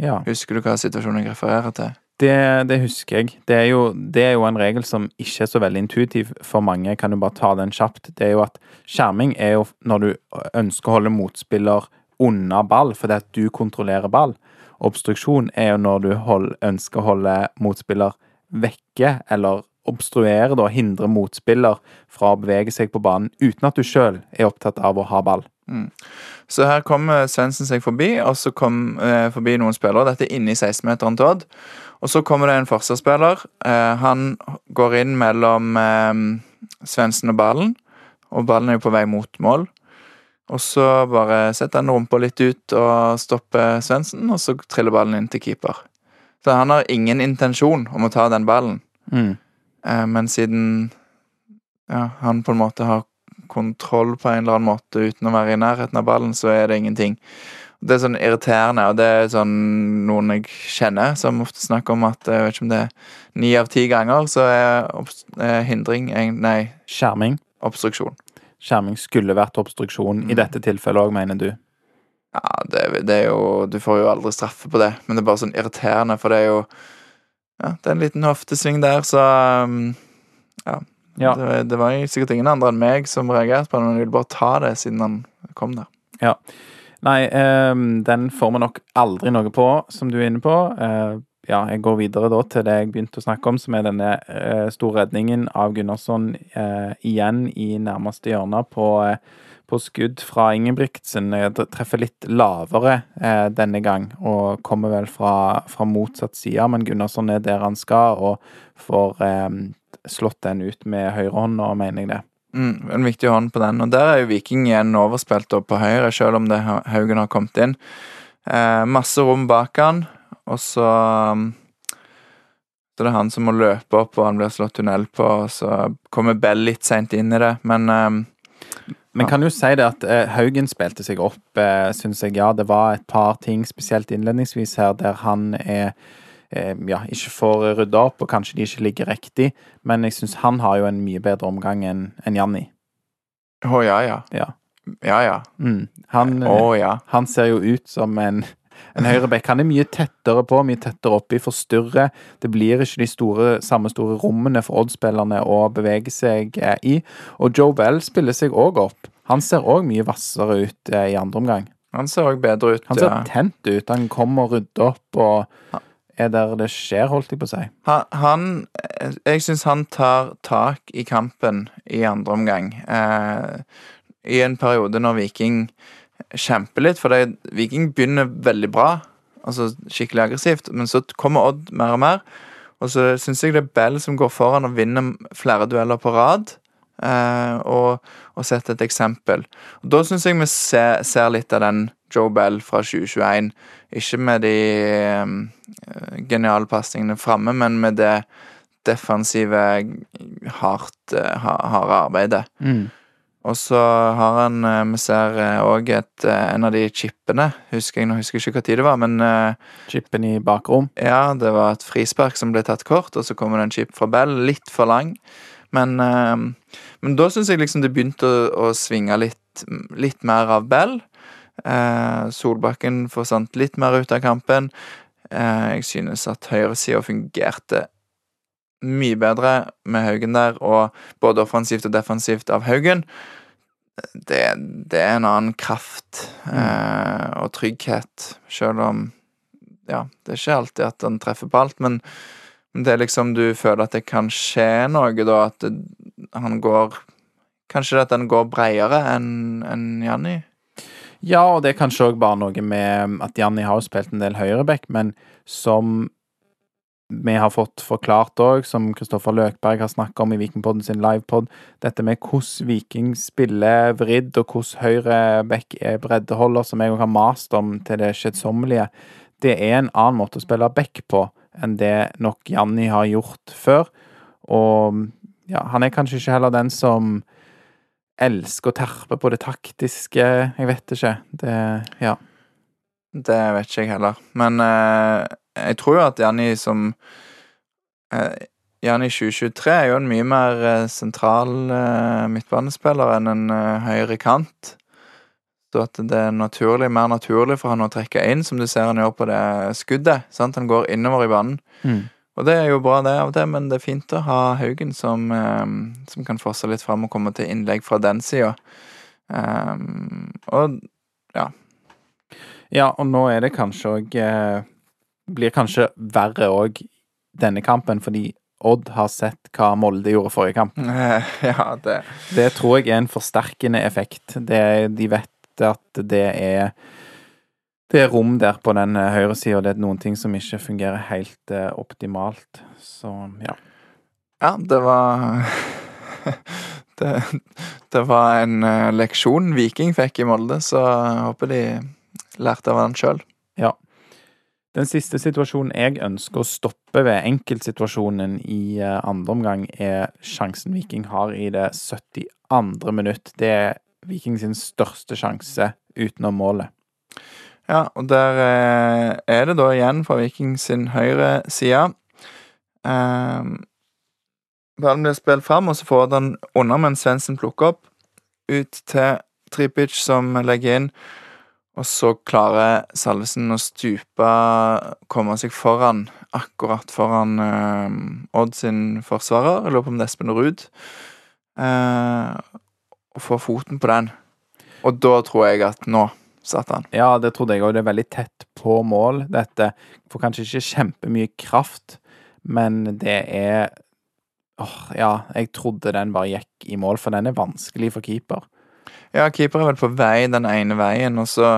ja. Husker du hva situasjonen jeg refererer til? Det, det husker jeg. Det er, jo, det er jo en regel som ikke er så veldig intuitiv for mange. Kan du bare ta den kjapt? Det er jo at skjerming er jo når du ønsker å holde motspiller unna ball fordi at du kontrollerer ball. Obstruksjon er jo når du hold, ønsker å holde motspiller vekke, eller obstruere, da, hindre motspiller fra å bevege seg på banen uten at du sjøl er opptatt av å ha ball. Så her kommer Svendsen seg forbi, og så kom eh, forbi noen spillere. Dette er inne i 16-meteren til Odd. Og så kommer det en forsvarsspiller. Eh, han går inn mellom eh, Svendsen og ballen, og ballen er jo på vei mot mål. Og så bare setter han rumpa litt ut og stopper Svendsen, og så triller ballen inn til keeper. Så han har ingen intensjon om å ta den ballen, Mm. eh, men siden ja, han på en måte har kontroll på en eller annen måte uten å være i nærheten av ballen, så er det ingenting. Det er sånn irriterende, og det er sånn noen jeg kjenner, som ofte snakker om at jeg vet ikke om det er ni av ti ganger, så er er hindring Nei, Skjerming. obstruksjon. Skjerming skulle vært obstruksjon i Mm. dette tilfellet òg, mener du? Ja, det, det er jo Du får jo aldri straffe på det, men det er bare sånn irriterende, for det er jo Ja, det er en liten hoftesving der, så um, Ja. Ja. Det, det var sikkert ingen andre enn meg som reagerte på det, men jeg ville bare ta det siden han kom der. Nei, ehm, den får vi nok aldri noe på, som du er inne på. Eh, ja, jeg går videre da til det jeg begynte å snakke om, som er denne eh, store redningen av Gunnarsson eh, igjen i nærmeste hjørne på, på skudd fra Ingebrigtsen. Jeg treffer litt lavere denne gang og kommer vel fra, fra motsatt side, men Gunnarsson er der han skal og får eh, slått den ut med høyrehånda, mener jeg det. Mm, en viktig hånd på den. Og der er jo Viking igjen overspilt opp på høyre, selv om det Haugen har kommet inn. Eh, masse rom bak han, og så um, Så det er han som må løpe opp, og han blir slått tunnel på, og så kommer Bell litt seint inn i det, men eh, Men kan jo si det at eh, Haugen spilte seg opp, eh, syns jeg. Ja, det var et par ting, spesielt innledningsvis her, der han er ja, ikke får rydda opp, og kanskje de ikke ligger riktig. Men jeg syns han har jo en mye bedre omgang enn en Janni. Å ja, ja. Ja. Ja, ja. Mm. Han, eh, ja. han ser jo ut som en, en høyreback. Han er mye tettere på, mye tettere oppi, forstyrrer. Det blir ikke de store, samme store rommene for Odd-spillerne å bevege seg eh, i. Og Joe Bell spiller seg òg opp. Han ser òg mye hvassere ut eh, i andre omgang. Han ser òg bedre ut. Han ser ja. tent ut. Han kommer og rydder opp og er der det skjer, holdt jeg på å si. Han, Jeg syns han tar tak i kampen i andre omgang. Eh, I en periode når Viking kjemper litt, for det, Viking begynner veldig bra, altså skikkelig aggressivt, men så kommer Odd mer og mer. Og så syns jeg det er Bell som går foran og vinner flere dueller på rad. Eh, og, og setter et eksempel. Og Da syns jeg vi ser, ser litt av den Joe Bell fra 2021. Ikke med de eh, geniale pasningene framme, men med det defensive, hardt, eh, harde arbeidet. Mm. Og så har han eh, Vi ser òg en av de chipene. Husker jeg, nå husker jeg ikke tid det var, men Chipen i bakrom. ja, det var et frispark som ble tatt kort, og så kommer det en chip fra Bell. Litt for lang. Men, men da syns jeg liksom det begynte å, å svinge litt, litt mer av Bell. Eh, Solbakken forsvant litt mer ut av kampen. Eh, jeg synes at høyresida fungerte mye bedre med Haugen der, og både offensivt og defensivt av Haugen. Det, det er en annen kraft eh, og trygghet, sjøl om Ja, det er ikke alltid at han treffer på alt, men det er liksom du føler at det kan skje noe, da, at det, han går Kanskje at han går bredere enn enn Janni? Ja, og det er kanskje òg bare noe med at Janni har jo spilt en del høyreback, men som vi har fått forklart òg, som Kristoffer Løkberg har snakka om i Vikingpodden sin livepod, dette med hvordan Viking spiller vridd, og hvordan høyreback er breddeholder, som jeg òg har mast om til det skjedsommelige. det er en annen måte å spille back på enn det nok Janni har gjort før. Og ja, han er kanskje ikke heller den som elsker å terpe på det taktiske. Jeg vet ikke. Det Ja. Det vet ikke jeg heller. Men eh, jeg tror jo at Janni som eh, Janni 2023 er jo en mye mer eh, sentral eh, midtbanespiller enn en eh, høyre kant. Så at det er naturlig, mer naturlig for han å trekke inn, som du ser han gjør på det skuddet. Sant? Han går innover i banen. Mm. Og det er jo bra, det, av og til, men det er fint å ha Haugen som, eh, som kan forse litt fram og komme til innlegg fra den sida. Um, og Ja, og nå er det kanskje òg eh, Blir kanskje verre òg denne kampen, fordi Odd har sett hva Molde gjorde forrige kamp. eh, Ja, det Det tror jeg er en forsterkende effekt. Det, de vet at det er det er rom der på den eh, høyre sida, og det er noen ting som ikke fungerer helt eh, optimalt. Så ja. Ja, det var det, det var en uh, leksjon Viking fikk i Molde, så jeg håper de lærte av den sjøl. Den siste situasjonen jeg ønsker å stoppe ved, enkeltsituasjonen i uh, andre omgang, er sjansen Viking har i det 72. minutt. Det er Viking sin største sjanse utenom målet. Ja, og der eh, er det da igjen fra Viking sin høyre side. Um, ballen blir spilt fram, og så får den under mens Svendsen plukker opp. Ut til Tripic, som legger inn. Og så klarer Salvesen å stupe, komme seg foran, akkurat foran eh, Odd sin forsvarer. Jeg lurer på om det er Espen Ruud. Eh, og får foten på den. Og da tror jeg at nå satte han. Ja, det trodde jeg òg. Det er veldig tett på mål, dette. Får kanskje ikke kjempemye kraft, men det er Åh, ja, jeg trodde den bare gikk i mål, for den er vanskelig for keeper. Ja, keeper er vel på vei den ene veien, og så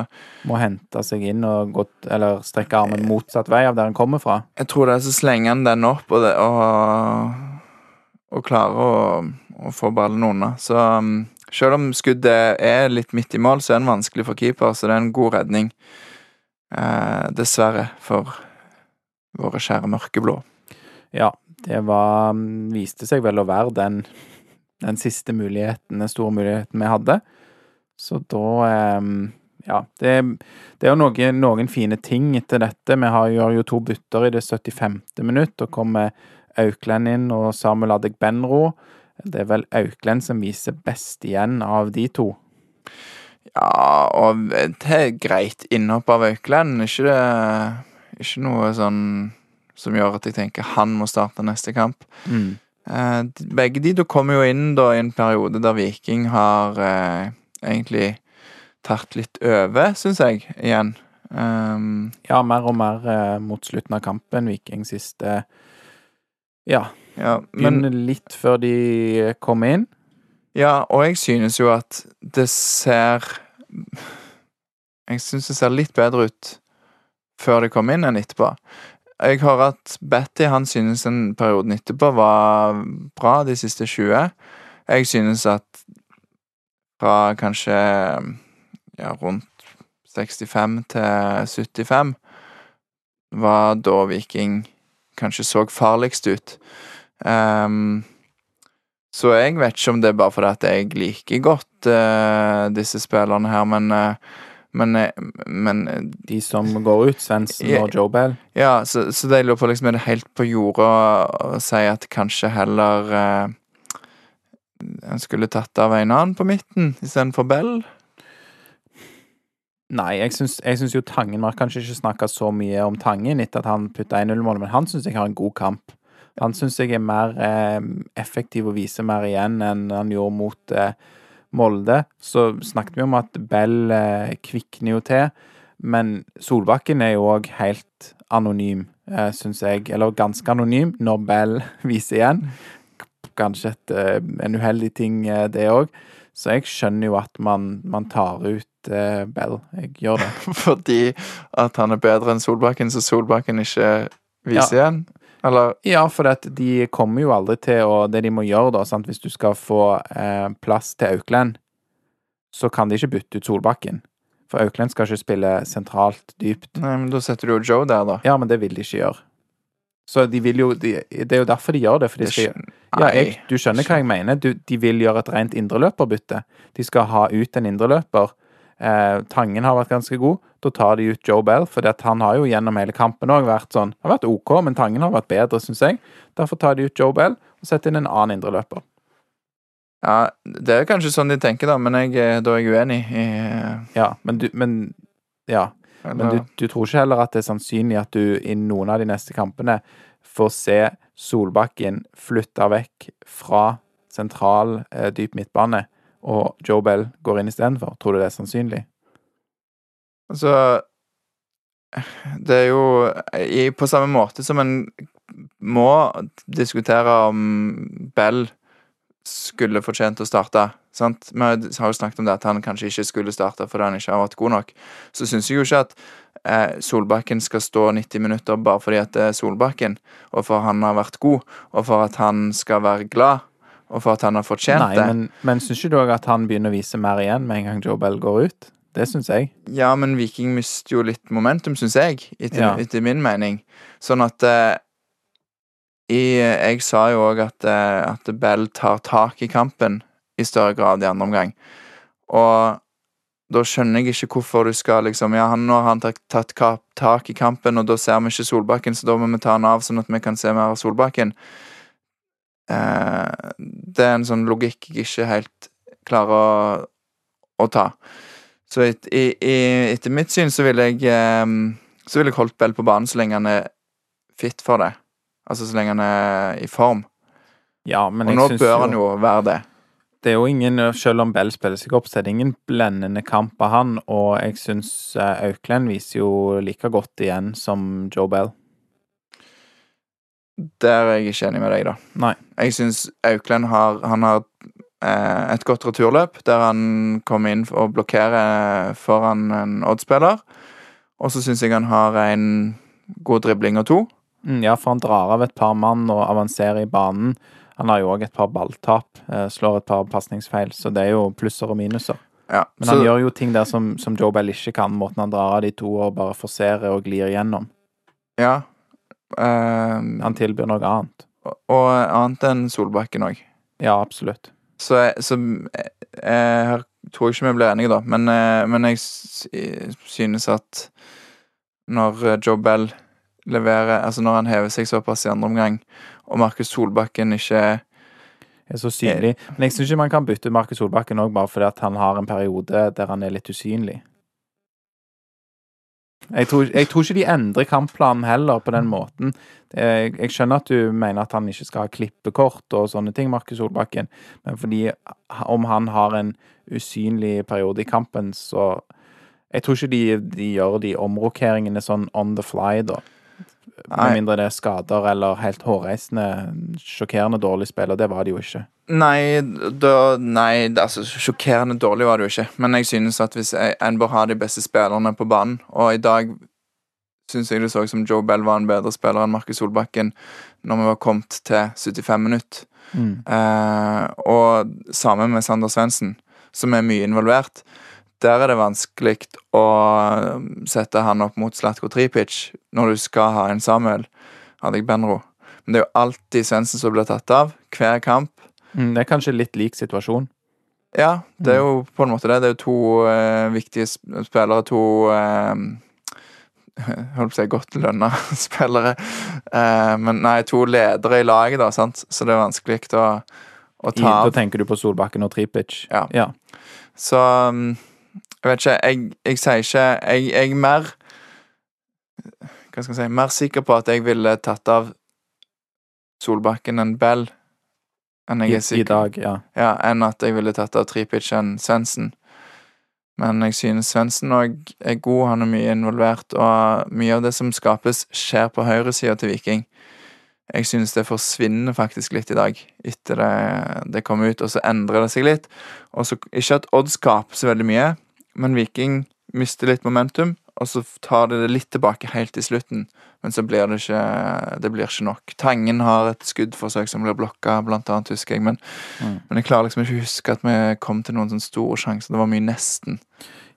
Må hente seg inn og gått, eller strekke armen motsatt vei av der den kommer fra. Jeg tror det er så slenger han den opp og, det, og, og klarer å, å få ballen unna. Så um, selv om skuddet er litt midt i mål, så er den vanskelig for keeper, så det er en god redning. Eh, dessverre for våre kjære mørkeblå. Ja, det var Viste seg vel å være den, den siste muligheten, den store muligheten vi hadde. Så da eh, Ja. Det, det er jo noen, noen fine ting etter dette. Vi har, gjør jo to bytter i det 75. minutt. og kommer Aukland inn og Samuel Adegbenro. Det er vel Auklend som viser best igjen av de to. Ja, og det er greit innhopp av Auklend. Ikke, det, ikke noe sånn som gjør at jeg tenker han må starte neste kamp. Mm. Eh, begge de kommer jo inn da i en periode der Viking har eh, egentlig tatt litt over, syns jeg, igjen. Um, Ja, mer og mer eh, mot slutten av kampen. Viking siste Ja, ja, men Begynne litt før de kommer inn. Ja, og jeg synes jo at det ser Jeg synes det ser litt bedre ut før de kom inn enn etterpå. Jeg hører at Betty han synes den perioden etterpå var bra, de siste 20. Jeg synes at fra kanskje ja, rundt 65 til 75 var da Viking kanskje så farligst ut. Ehm, så jeg vet ikke om det er bare fordi at jeg liker godt uh, disse spillerne her, men uh, men, eh, men De som går ut, Svendsen og Joe Bell. ja, så, så det jeg lurer på liksom, er det helt på jordet å si at kanskje heller uh, En skulle tatt av en annen på midten istedenfor Bell? Nei, jeg syns, jeg syns jo Tangen Vi har kanskje ikke snakka så mye om Tangen etter at han putta 1-0-målet, men han syns jeg har en god kamp. Han syns jeg er mer eh, effektiv og viser mer igjen enn han gjorde mot eh, Molde. Så snakket vi om at Bell eh, kvikner jo til, men Solbakken er jo òg helt anonym, eh, syns jeg. Eller ganske anonym når Bell viser igjen. Kanskje et, eh, en uheldig ting, eh, det òg. Så jeg skjønner jo at man, man tar ut eh, Bell. Jeg gjør det. Fordi at han er bedre enn Solbakken, så Solbakken ikke viser igjen? Eller Ja, for de kommer jo aldri til å Det de må gjøre, da, sant? hvis du skal få eh, plass til Aukland, så kan de ikke bytte ut Solbakken. For Aukland skal ikke spille sentralt dypt. Nei, men da setter du jo Joe der, da. Ja, men det vil de ikke gjøre. Så de vil jo de, Det er jo derfor de gjør det. For de skal, ja, jeg, du skjønner hva jeg mener. Du, de vil gjøre et rent indreløperbytte. De skal ha ut en indreløper. Eh, Tangen har vært ganske god. Da tar de ut Joe Bell, for han har jo gjennom hele kampen òg vært sånn Har vært OK, men Tangen har vært bedre, syns jeg. Derfor tar de ut Joe Bell og setter inn en annen indreløper. Ja, det er kanskje sånn de tenker, da, men jeg, er- da er jeg uenig i Ja, men du Men ja. Men du, du tror ikke heller at det er sannsynlig at du i noen av de neste kampene får se Solbakken flytta vekk fra sentral eh, dyp midtbane, og Joe Bell går inn istedenfor? Tror du det er sannsynlig? Altså Det er jo i, på samme måte som en må diskutere om Bell skulle fortjent å starte. Sant? Vi har jo snakket om det at han kanskje ikke skulle starte fordi han ikke har vært god nok. Så syns jeg jo ikke at eh, Solbakken skal stå 90 minutter bare fordi at det er Solbakken, og for han har vært god, og for at han skal være glad, og for at han har fortjent Nei, det. men, men syns ikke du òg at han begynner å vise mer igjen med en gang Joe Bell går ut? Det syns jeg. Ja, men Viking mister jo litt momentum, syns jeg, etter, Ja. etter min mening. Sånn at eh, Jeg sa jo òg at, eh, at Bell tar tak i kampen i større grad i andre omgang. Og da skjønner jeg ikke hvorfor du skal liksom Ja, han, nå har han tatt, tatt tak i kampen, og da ser vi ikke Solbakken, så da må vi ta han av sånn at vi kan se mer av Solbakken. Eh, det er en sånn logikk jeg ikke helt klarer å, å ta. Så et, i, i, etter mitt syn så ville jeg eh, Så ville jeg holdt Bell på banen så lenge han er fit for det. Altså så lenge han er i form. Ja, men Og nå bør han jo være det. det er jo ingen, selv om Bell spiller seg opp, så er det ingen blendende kamp av han, og jeg syns eh, Auklend viser jo like godt igjen som Joe Bell. Der er jeg ikke enig med deg, da. Nei. Jeg syns Auklend har, han har eh, et godt returløp, der han kommer inn og blokkerer foran en Odd-spiller. Og så syns jeg han har en god dribling og to. Mm, Ja, for han drar av et par mann og avanserer i banen. Han har jo òg et par balltap, eh, slår et par pasningsfeil, så det er jo plusser og minuser. Ja, Men så, han gjør jo ting der som, som Joe Bell ikke kan, måten han drar av de to og bare forserer og glir gjennom. ja Han tilbyr noe annet. og annet enn Solbakken òg. Ja, absolutt. Så, så jeg, jeg, tror ikke vi blir enige, da. Men, eh, men jeg synes at når eh, Joe Bell leverer Altså når han hever seg såpass i andre omgang, og Markus Solbakken ikke er så synlig. Men jeg syns ikke man kan bytte Markus Solbakken òg bare fordi han har en periode der han er litt usynlig. Jeg tror, jeg tror ikke de endrer kampplanen heller på den måten. Det er- Jeg skjønner at du mener at han ikke skal ha klippekort og sånne ting, Markus Solbakken, men fordi om han har en usynlig periode i kampen, så Jeg tror ikke de, de gjør de omrokeringene sånn on the fly, da. Med mindre det er skader eller helt hårreisende, sjokkerende dårlig spill, og det var det jo ikke. Nei, da, nei altså, sjokkerende dårlig var det jo ikke. Men jeg synes at hvis en bør ha de beste spillerne på banen, og i dag syns jeg det så ut som Joe Bell var en bedre spiller enn Markus Solbakken når vi var kommet til 75 minutter. Mm. Eh, og sammen med Sander Svendsen, som er mye involvert. Der er det vanskelig å um, sette han opp mot Slatko Tripic når du skal ha en Samuel Adegbenro. Men det er jo alltid Svendsen som blir tatt av. Hver kamp. Mm, det er kanskje litt lik situasjon. Ja, det er jo på en måte det. Det er jo to eh, viktige spillere. To eh, Holdt på å si godt lønna spillere. Eh, men nei, to ledere i laget, da, sant. Så det er vanskelig å, å I, ta da tenker du på Solbakken og Tripic. Ja. ja. Så um, jeg vet ikke, jeg, jeg sier ikke jeg, jeg er mer Hva skal jeg si Mer sikker på at jeg ville tatt av Solbakken enn Bell. Enn I, er sikker I dag, ja. Ja, enn at jeg ville tatt av Tripic enn Svendsen. Men jeg synes Svendsen òg er god, han er mye involvert, og mye av det som skapes, skjer på høyresida til Viking. Jeg synes det forsvinner faktisk litt i dag, etter det, det kom ut, og så endrer det seg litt. Og så, Ikke at Odd skaper så veldig mye, men Viking mister litt momentum, og så tar det det litt tilbake helt til slutten. Men så blir det ikke, det blir ikke nok. Tangen har et skuddforsøk som blir blokka, blant annet, husker jeg. Men, Mm. men jeg klarer liksom ikke å huske at vi kom til noen sånne store sjanser. Det var mye nesten.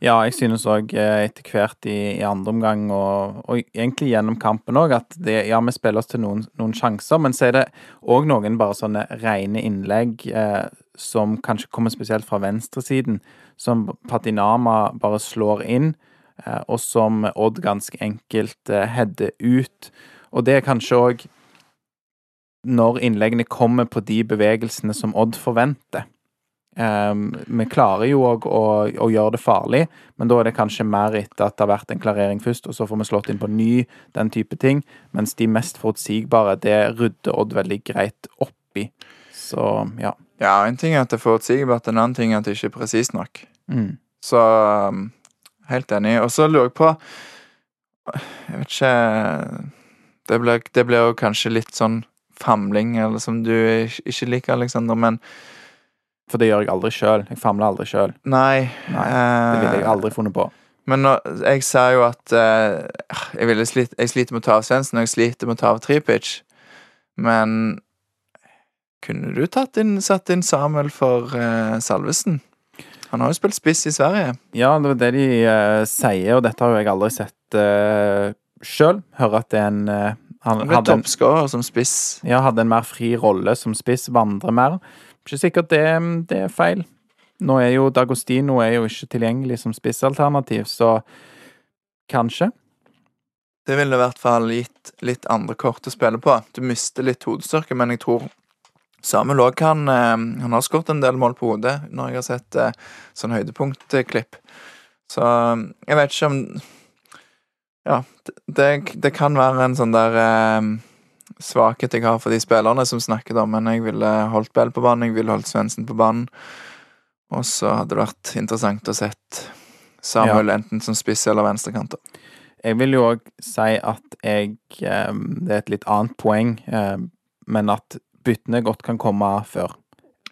Ja, jeg synes òg etter hvert i, i andre omgang, og, og egentlig gjennom kampen òg, at det, ja, vi spiller oss til noen, noen sjanser, men så er det òg noen bare sånne rene innlegg eh, som kanskje kommer spesielt fra venstresiden, som Patinama bare slår inn, eh, og som Odd ganske enkelt eh, header ut. Og det er kanskje òg når innleggene kommer på de bevegelsene som Odd forventer. Um, vi klarer jo òg å, å gjøre det farlig, men da er det kanskje mer etter at det har vært en klarering først, og så får vi slått inn på ny, den type ting. Mens de mest forutsigbare, det rydder Odd veldig greit opp i. Så ja. Ja, en ting er at det er forutsigbart, en annen ting er at det ikke er presist nok. Mm. Så um, helt enig. Og så lurer jeg på Jeg vet ikke Det blir, det blir jo kanskje litt sånn famling, eller som du ikke liker, Aleksander, men For det gjør jeg aldri sjøl. Jeg famler aldri sjøl. nei. Nei, Det ville jeg eh, aldri funnet på. Men nå, jeg ser jo at eh, jeg, ville slit, jeg sliter med å ta av Svendsen, og jeg sliter med å ta av Tripic. Men kunne du inn, satt inn Samuel for uh, Salvesen? Han har jo spilt spiss i Sverige. Ja, det er det de uh, sier, og dette har jo jeg aldri sett uh, sjøl. Hører at det er en uh, Han Han ble toppskårer som spiss. ja, hadde en mer fri rolle som spiss, vandrer mer. Ikke sikkert det, det er feil. Nå er jo Dagostino er jo ikke tilgjengelig som spissalternativ, så kanskje. Det ville i hvert fall gitt litt andre kort å spille på. Du mister litt hodestyrke, men jeg tror Samuel òg kan eh, Han har skåret en del mål på hodet når jeg har sett eh, sånn høydepunktklipp. Så eh, jeg vet ikke om Ja, det, det, kan være en sånn der eh, svakhet jeg har for de spillerne som snakket om, men jeg ville holdt Bell på banen, jeg ville holdt Svendsen på banen. Og så hadde det vært interessant å sett Samuel enten som spiss eller venstrekant. Jeg vil jo òg si at jeg Det er et litt annet poeng, men at byttene godt kan komme før.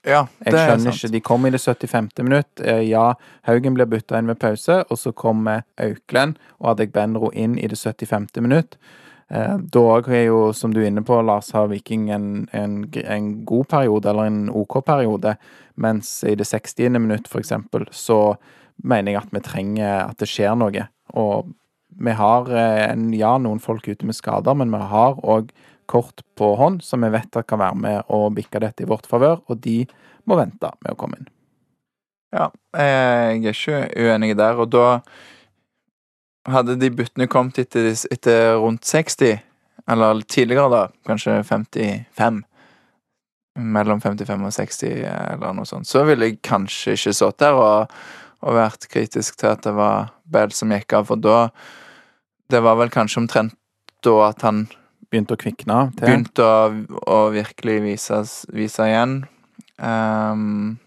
Ja, Jeg det er skjønner sant. ikke. De kom i det 75. minutt. Eh, Ja, Haugen ble bytta inn ved pause, og så kommer Auklend og Adegbenro inn i det 75. minutt. Eh, Da òg er jo, som du er inne på, Lars, har Viking en, en, en god periode, eller en OK periode, mens i det 60. minutt, for eksempel, så mener jeg at vi trenger at det skjer noe. Og vi har eh, en, ja, noen folk ute med skader, men vi har òg kort på hånd som vi vet at kan være med å bikke dette i vårt favør, og de må vente med å komme inn. Ja, jeg er ikke uenig der, og da hadde de byttene kommet etter, etter rundt 60, eller tidligere da, kanskje 55, mellom 55 og 60 eller noe sånt, så ville jeg kanskje ikke stått der og, og vært kritisk til at det var Bell som gikk av, for da, det var vel kanskje omtrent da at han Begynte å kvikne til. begynte å, å virkelig vise, vise igjen. Um,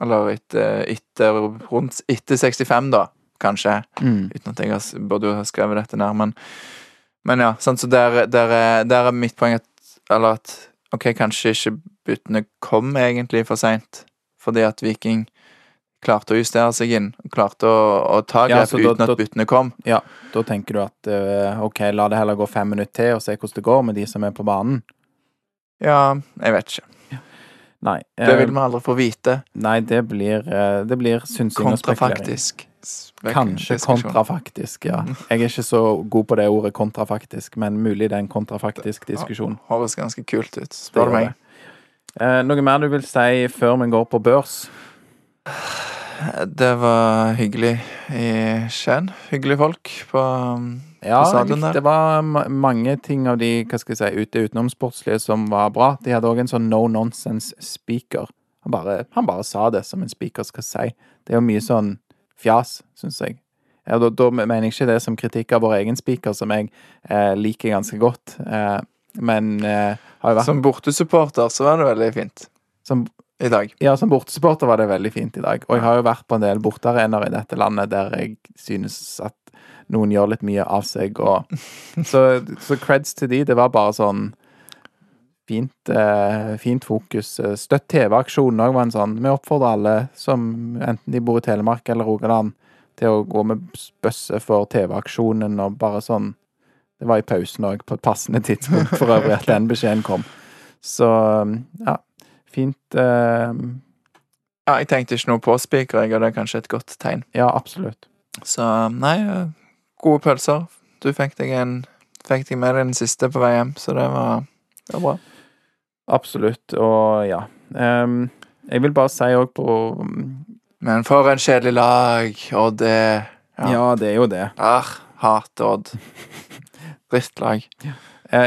eller etter, etter rundt etter 65, da, kanskje. Mm. Uten at jeg har, burde ha skrevet dette ned, men Men ja, sant, så der, der, er, der er mitt poeng at Eller at OK, kanskje ikke byttene kom egentlig for seint, fordi at Viking klarte å justere seg inn. Klarte å, å ta grep ja, uten da- at byttene kom. Ja, da tenker du at eh, OK, la det heller gå fem minutter til og se hvordan det går med de som er på banen. Ja, jeg vet ikke. Nei. Det eh, vil vi aldri få vite. Nei, det blir, eh, det blir synsing og spekulering. Kontrafaktisk. Kanskje kontrafaktisk, ja. Jeg er ikke så god på det ordet kontrafaktisk, men mulig det er en kontrafaktisk diskusjon. Det Høres ganske kult ut, spør du meg. Eh, noe mer du vil si før vi går på børs? Det var hyggelig i Skien. Hyggelige folk på Ja, På stadion der. det var mange ting av de hva skal jeg si, ute utenomsportslige som var bra. De hadde òg en sånn no nonsense speaker. Han bare, han bare sa det som en speaker skal si. Det er jo mye sånn fjas, syns jeg. Ja, da, da mener jeg ikke det som kritikk av vår egen speaker, som jeg eh, liker ganske godt. Eh, men eh, har jo vært Som bortesupporter så var det veldig fint som, i dag. Ja, som bortesupporter var det veldig fint i dag. Og jeg har jo vært på en del bortearenaer i dette landet der jeg synes at noen gjør litt mye av seg, og Så, så creds til de. Det var bare sånn fint, eh, fint fokus. Støtt TV-aksjonen òg var en sånn. Vi oppfordrer alle, som enten de bor i Telemark eller Rogaland, til å gå med bøsse for TV-aksjonen og bare sånn Det var i pausen òg, på et passende tidspunkt for øvrig, at den beskjeden kom. Så ja, fint. Eh, Ja, jeg tenkte ikke noe på speaker, jeg, og det er kanskje et godt tegn. ja, absolutt. Så nei, eh, gode pølser. Du fikk deg en Fikk deg med deg den siste på vei hjem, så det var, det var bra. Absolutt. Og ja. Um, jeg vil bare si òg på Men for en kjedelig lag, og det ja. Ja. det er jo det. Arr, hat Odd. Drittlag. Eh,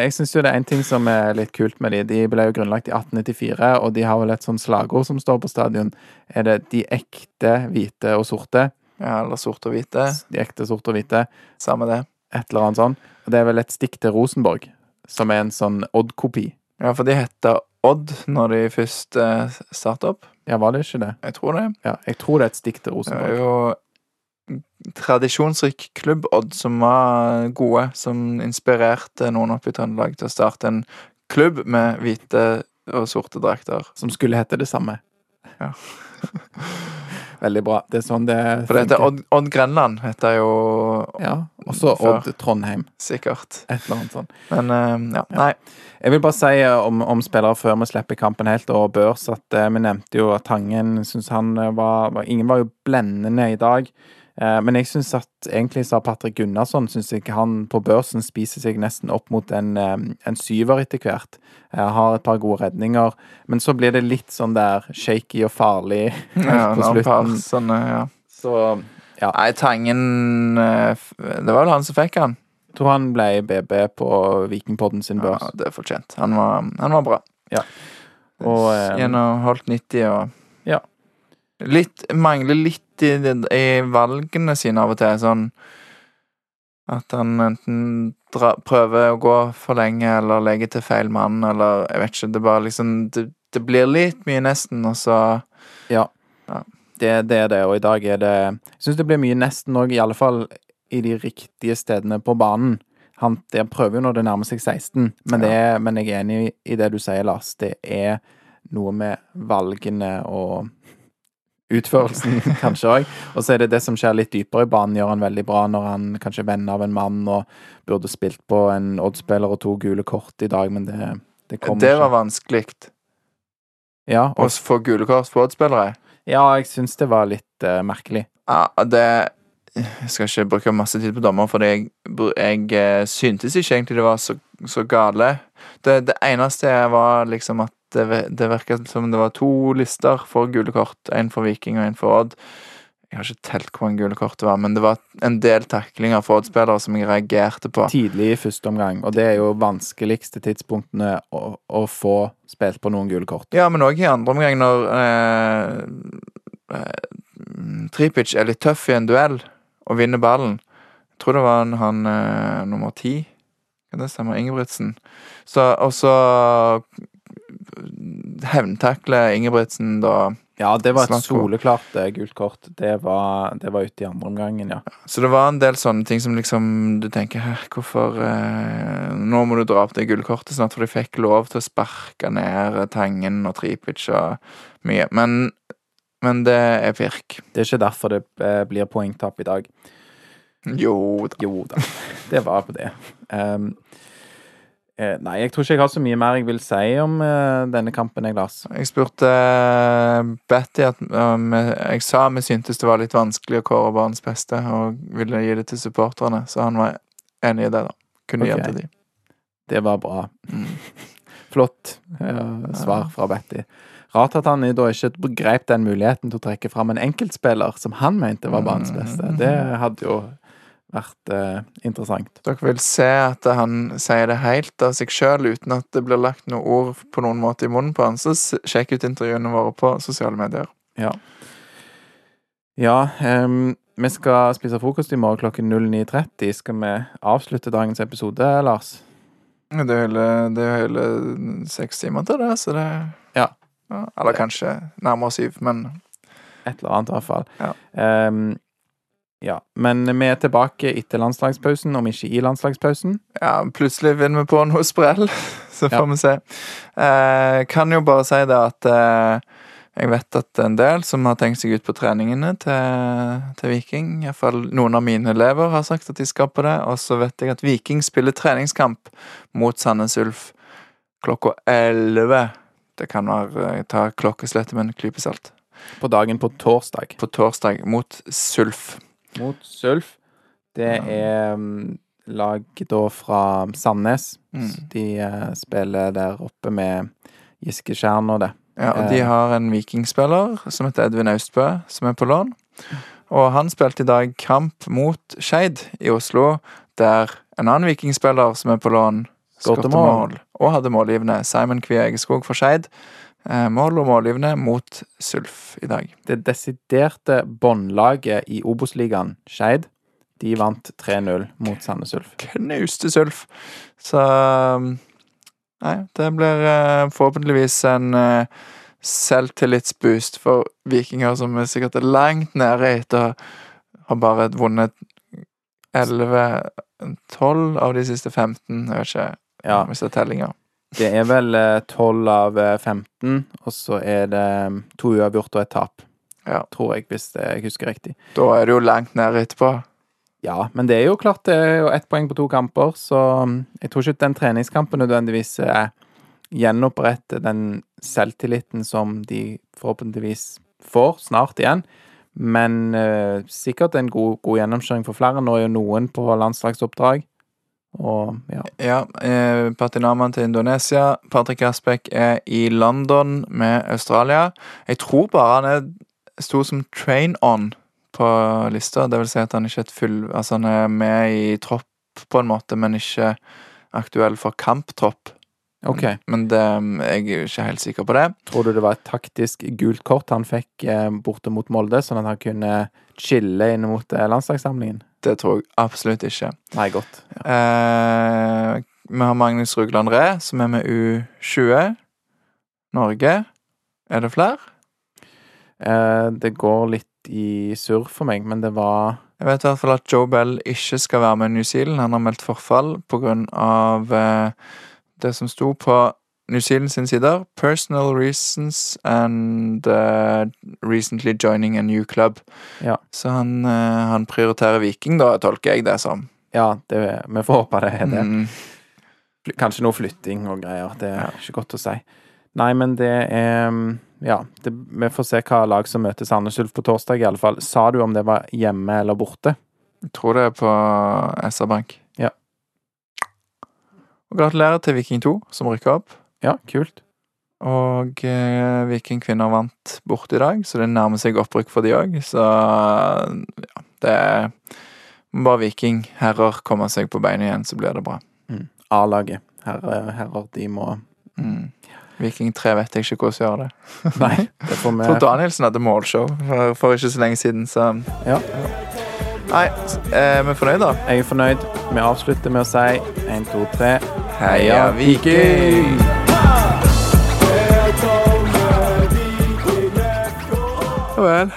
Jeg syns jo det er en ting som er litt kult med de. De ble jo grunnlagt i 1894, og de har vel et sånt slagord som står på stadion. Er det 'de ekte hvite og sorte'? Ja, eller sort og hvite. De ekte sorte og hvite. Samme det. Et eller annet sånn. Og det er vel et stikk til Rosenborg, som er en sånn Odd-kopi. Ja, for de heter Odd når de først eh, starta opp. Ja, var det ikke det? Jeg tror det. Ja, jeg tror det er et stikk til Det er jo tradisjonsrik klubb, Odd, som var gode, som inspirerte noen oppe i Trøndelag til å starte en klubb med hvite og sorte drakter. Som skulle hete det samme. Ja. Veldig bra. Det er sånn det For det heter. Odd, Odd Grenland, heter jo Ja. Også Før. Odd Trondheim. sikkert. Et eller annet sånt. Men uh, ja, nei. Jeg vil bare si eh, om, om spillere før vi slipper kampen helt, og Børs, at uh, vi nevnte jo at Tangen syns han var, var Ingen var jo blendende i dag. Eh, men jeg syns at egentlig sa Patrick Gunnarsson synes jeg han på børsen spiser seg nesten opp mot en, eh, en syver etter hvert. Jeg har et par gode redninger, men så blir det litt sånn der shaky og farlig Ja, på slutten. sånne, ja. Så ja. Nei, Tangen eh, Det var vel han som fikk han. Jeg tror han ble BB på Vikingpodden sin børs. Ja, det er fortjent. Han var, han var bra. Ja. Og, eh, Gjennomholdt 90 og Ja. Litt Mangler litt i, i valgene sine av og til. Sånn at han enten dra, prøver å gå for lenge eller legger til feil mann, eller jeg vet ikke. Det bare liksom Det, det blir litt mye, nesten, og så Ja. Ja. Det, det er det, og i dag er det Jeg syns det blir mye nesten òg, i alle fall i de riktige stedene på banen. Han der prøver jo når det nærmer seg 16, men, det ja. men jeg er enig i- i det du sier, Lars. Det er noe med valgene og utførelsen, kanskje òg. Og så er det det som skjer litt dypere i banen, gjør han veldig bra når han kanskje er venn av en mann og burde spilt på en Odd-spiller og to gule kort i dag, men det, det kommer Det var vanskelig Ja, å få gule kort på Odd-spillere. ja, jeg syns det var litt uh, merkelig. Ja, det Jeg skal ikke bruke masse tid på dommer, for jeg, jeg eh, syntes ikke egentlig det var så, så gale. Det, det eneste var liksom at det, det virka som det var to lister for gule kort. En for Viking og en for Odd. Jeg har ikke telt hvor mange gule kort det var, men det var en del taklinger for Odd-spillere som jeg reagerte på. Tidlig i første omgang, og det er jo vanskeligste tidspunktene å, å få spilt på noen gule kort. Ja, men òg i andre omgang, når eh, eh, Tripic er litt tøff i en duell og vinner ballen. Jeg tror det var han, han eh, nummer ti. Kan det stemme? Ingebrigtsen. Så, og så hevntakler Ingebrigtsen da Ja, det var et soleklart eh, gult kort. Det var, det var ute i andre omgangen, ja. Så det var en del sånne ting som liksom du tenker Hæ, hvorfor eh, Nå må du dra opp det gullkortet snart, for de fikk lov til å sparke ned Tangen og Tripic og mye. Men, men det er pirk. Det er ikke derfor det eh, blir poengtap i dag. Jo da. Jo da, det var på det. Um, nei, jeg tror ikke jeg har så mye mer jeg vil si om uh, denne kampen, jeg, Lars. Jeg spurte uh, Betty at um, Jeg sa vi syntes det var litt vanskelig å kåre barns beste, og ville gi det til supporterne, så han var enig i det, da. Kunne gi Ok. det til dem. Det var bra. Mm. Flott uh, svar fra Betty. Rart at han da ikke grep den muligheten til å trekke fram en enkeltspiller som han mente var banens beste. Det hadde jo vært eh, interessant. Dere vil se at han sier det helt av seg sjøl, uten at det blir lagt noe ord på noen måte i munnen på han, så sjekk ut intervjuene våre på sosiale medier. Ja. Ja, um, vi skal spise frokost i morgen klokken 09.30. Skal vi avslutte dagens episode, Lars? Det er jo hele, det hele seks timer til det, så det Ja. Eller kanskje nærmere syv, men Et eller annet, i hvert fall. Ja. Em, ja. Men vi er tilbake etter landslagspausen, om ikke i landslagspausen. ja, plutselig vinner vi på noe sprell, så får Ja. vi se. Eh, kan jo bare si det at eh, jeg vet at en del som har tenkt seg ut på treningene til, til Viking. Iallfall noen av mine elever har sagt at de skal på det. Og så vet jeg at Viking spiller treningskamp mot Sandnes Ulf klokka elleve. Det kan være eh, ta klokkeslettet med en klype salt. På dagen på torsdag. På torsdag mot Sulf. Mot Sølf. Det er um, lag da fra Sandnes. Mm. De eh, spiller der oppe med Gisketjern og det. Ja, og de Eh. har en vikingspiller som heter Edvin Austbø, som er på lån. Og han spilte i dag kamp mot Skeid i Oslo, der en annen vikingspiller som er på lån, mål. mål og hadde målgivende. Simon Kvia Egeskog for Skeid. Eh, mål og målgivende mot Sulf i dag. Det desiderte båndlaget i Obos-ligaen, Skeid, de vant 3-0 mot Sandnes Ulf. Knuste Sulf. Så um, Nei, det blir eh, forhåpentligvis en eh, selvtillitsboost for vikinger som er sikkert er langt nede etter å ha bare vunnet 11-12 av de siste 15. Jeg vet ikke Ja, hvis det er tellinga. Det er vel tolv 12 av eh, 15, og så er det um, to uavgjort og et tap. Ja. Tror jeg, hvis jeg husker riktig. Da er det jo langt ned etterpå. Ja, men det er jo klart det er jo ett poeng på to kamper, så um, jeg tror ikke den treningskampen nødvendigvis eh, gjenoppretter den selvtilliten som de forhåpentligvis får snart igjen. Men uh, sikkert en god, god gjennomkjøring for flere. Nå er jo noen på landslagsoppdrag, og ja. Ja, eh, Patinama til Indonesia. Patrick Aspek er i London med Australia. Jeg tror bare han er sto som train on på lista. Det vil si at han ikke er et full Altså han er med i tropp på en måte, men ikke aktuell for kamptropp. OK. Men det, jeg er ikke helt sikker på det. Tror du det var et taktisk gult kort han fikk eh, borte mot Molde, sånn at han kunne chille inn mot eh, landslagssamlingen? Det tror jeg absolutt ikke. Nei, godt. Eh, vi har Magnus Rugland Ree, som er med U20. Norge. Er det flere? Eh, det går litt i surr for meg, men det var Jeg vet i hvert fall at Joe Bell ikke skal være med New Zealand. Han har meldt forfall pga. Eh, det som sto på New Zealand sin sider. Personal reasons and uh, recently joining a new club. Ja. Så han, uh, han prioriterer Viking, da, tolker jeg det som. Ja, det, vi får håpe det er det. Mm. Kanskje noe flytting og greier. Det er Ja. ikke godt å si. Nei, men det er mm, Ja, det, vi får se hva lag som møter Sandnes Ulf på torsdag, i alle fall. Sa du om det var hjemme eller borte? Jeg tror det er på SR-Bank. Ja. Og gratulerer til Viking 2, som rykker opp. Ja, kult. Og eh, Viking kvinner vant bort i dag, så det nærmer seg opprykk for de òg. Så ja, det er bare Viking herrer komme seg på beina igjen, så blir det bra. A-laget. Herrer, herrer, de må Mm. Viking 3 vet jeg ikke hvordan gjør det. Nei, det får vi... tror vi Danielsen hadde målshow for, for ikke så lenge siden, så Ja. Nei, er vi fornøyd, da. Jeg er fornøyd. Vi avslutter med å si én, to, tre Heia Viking! man.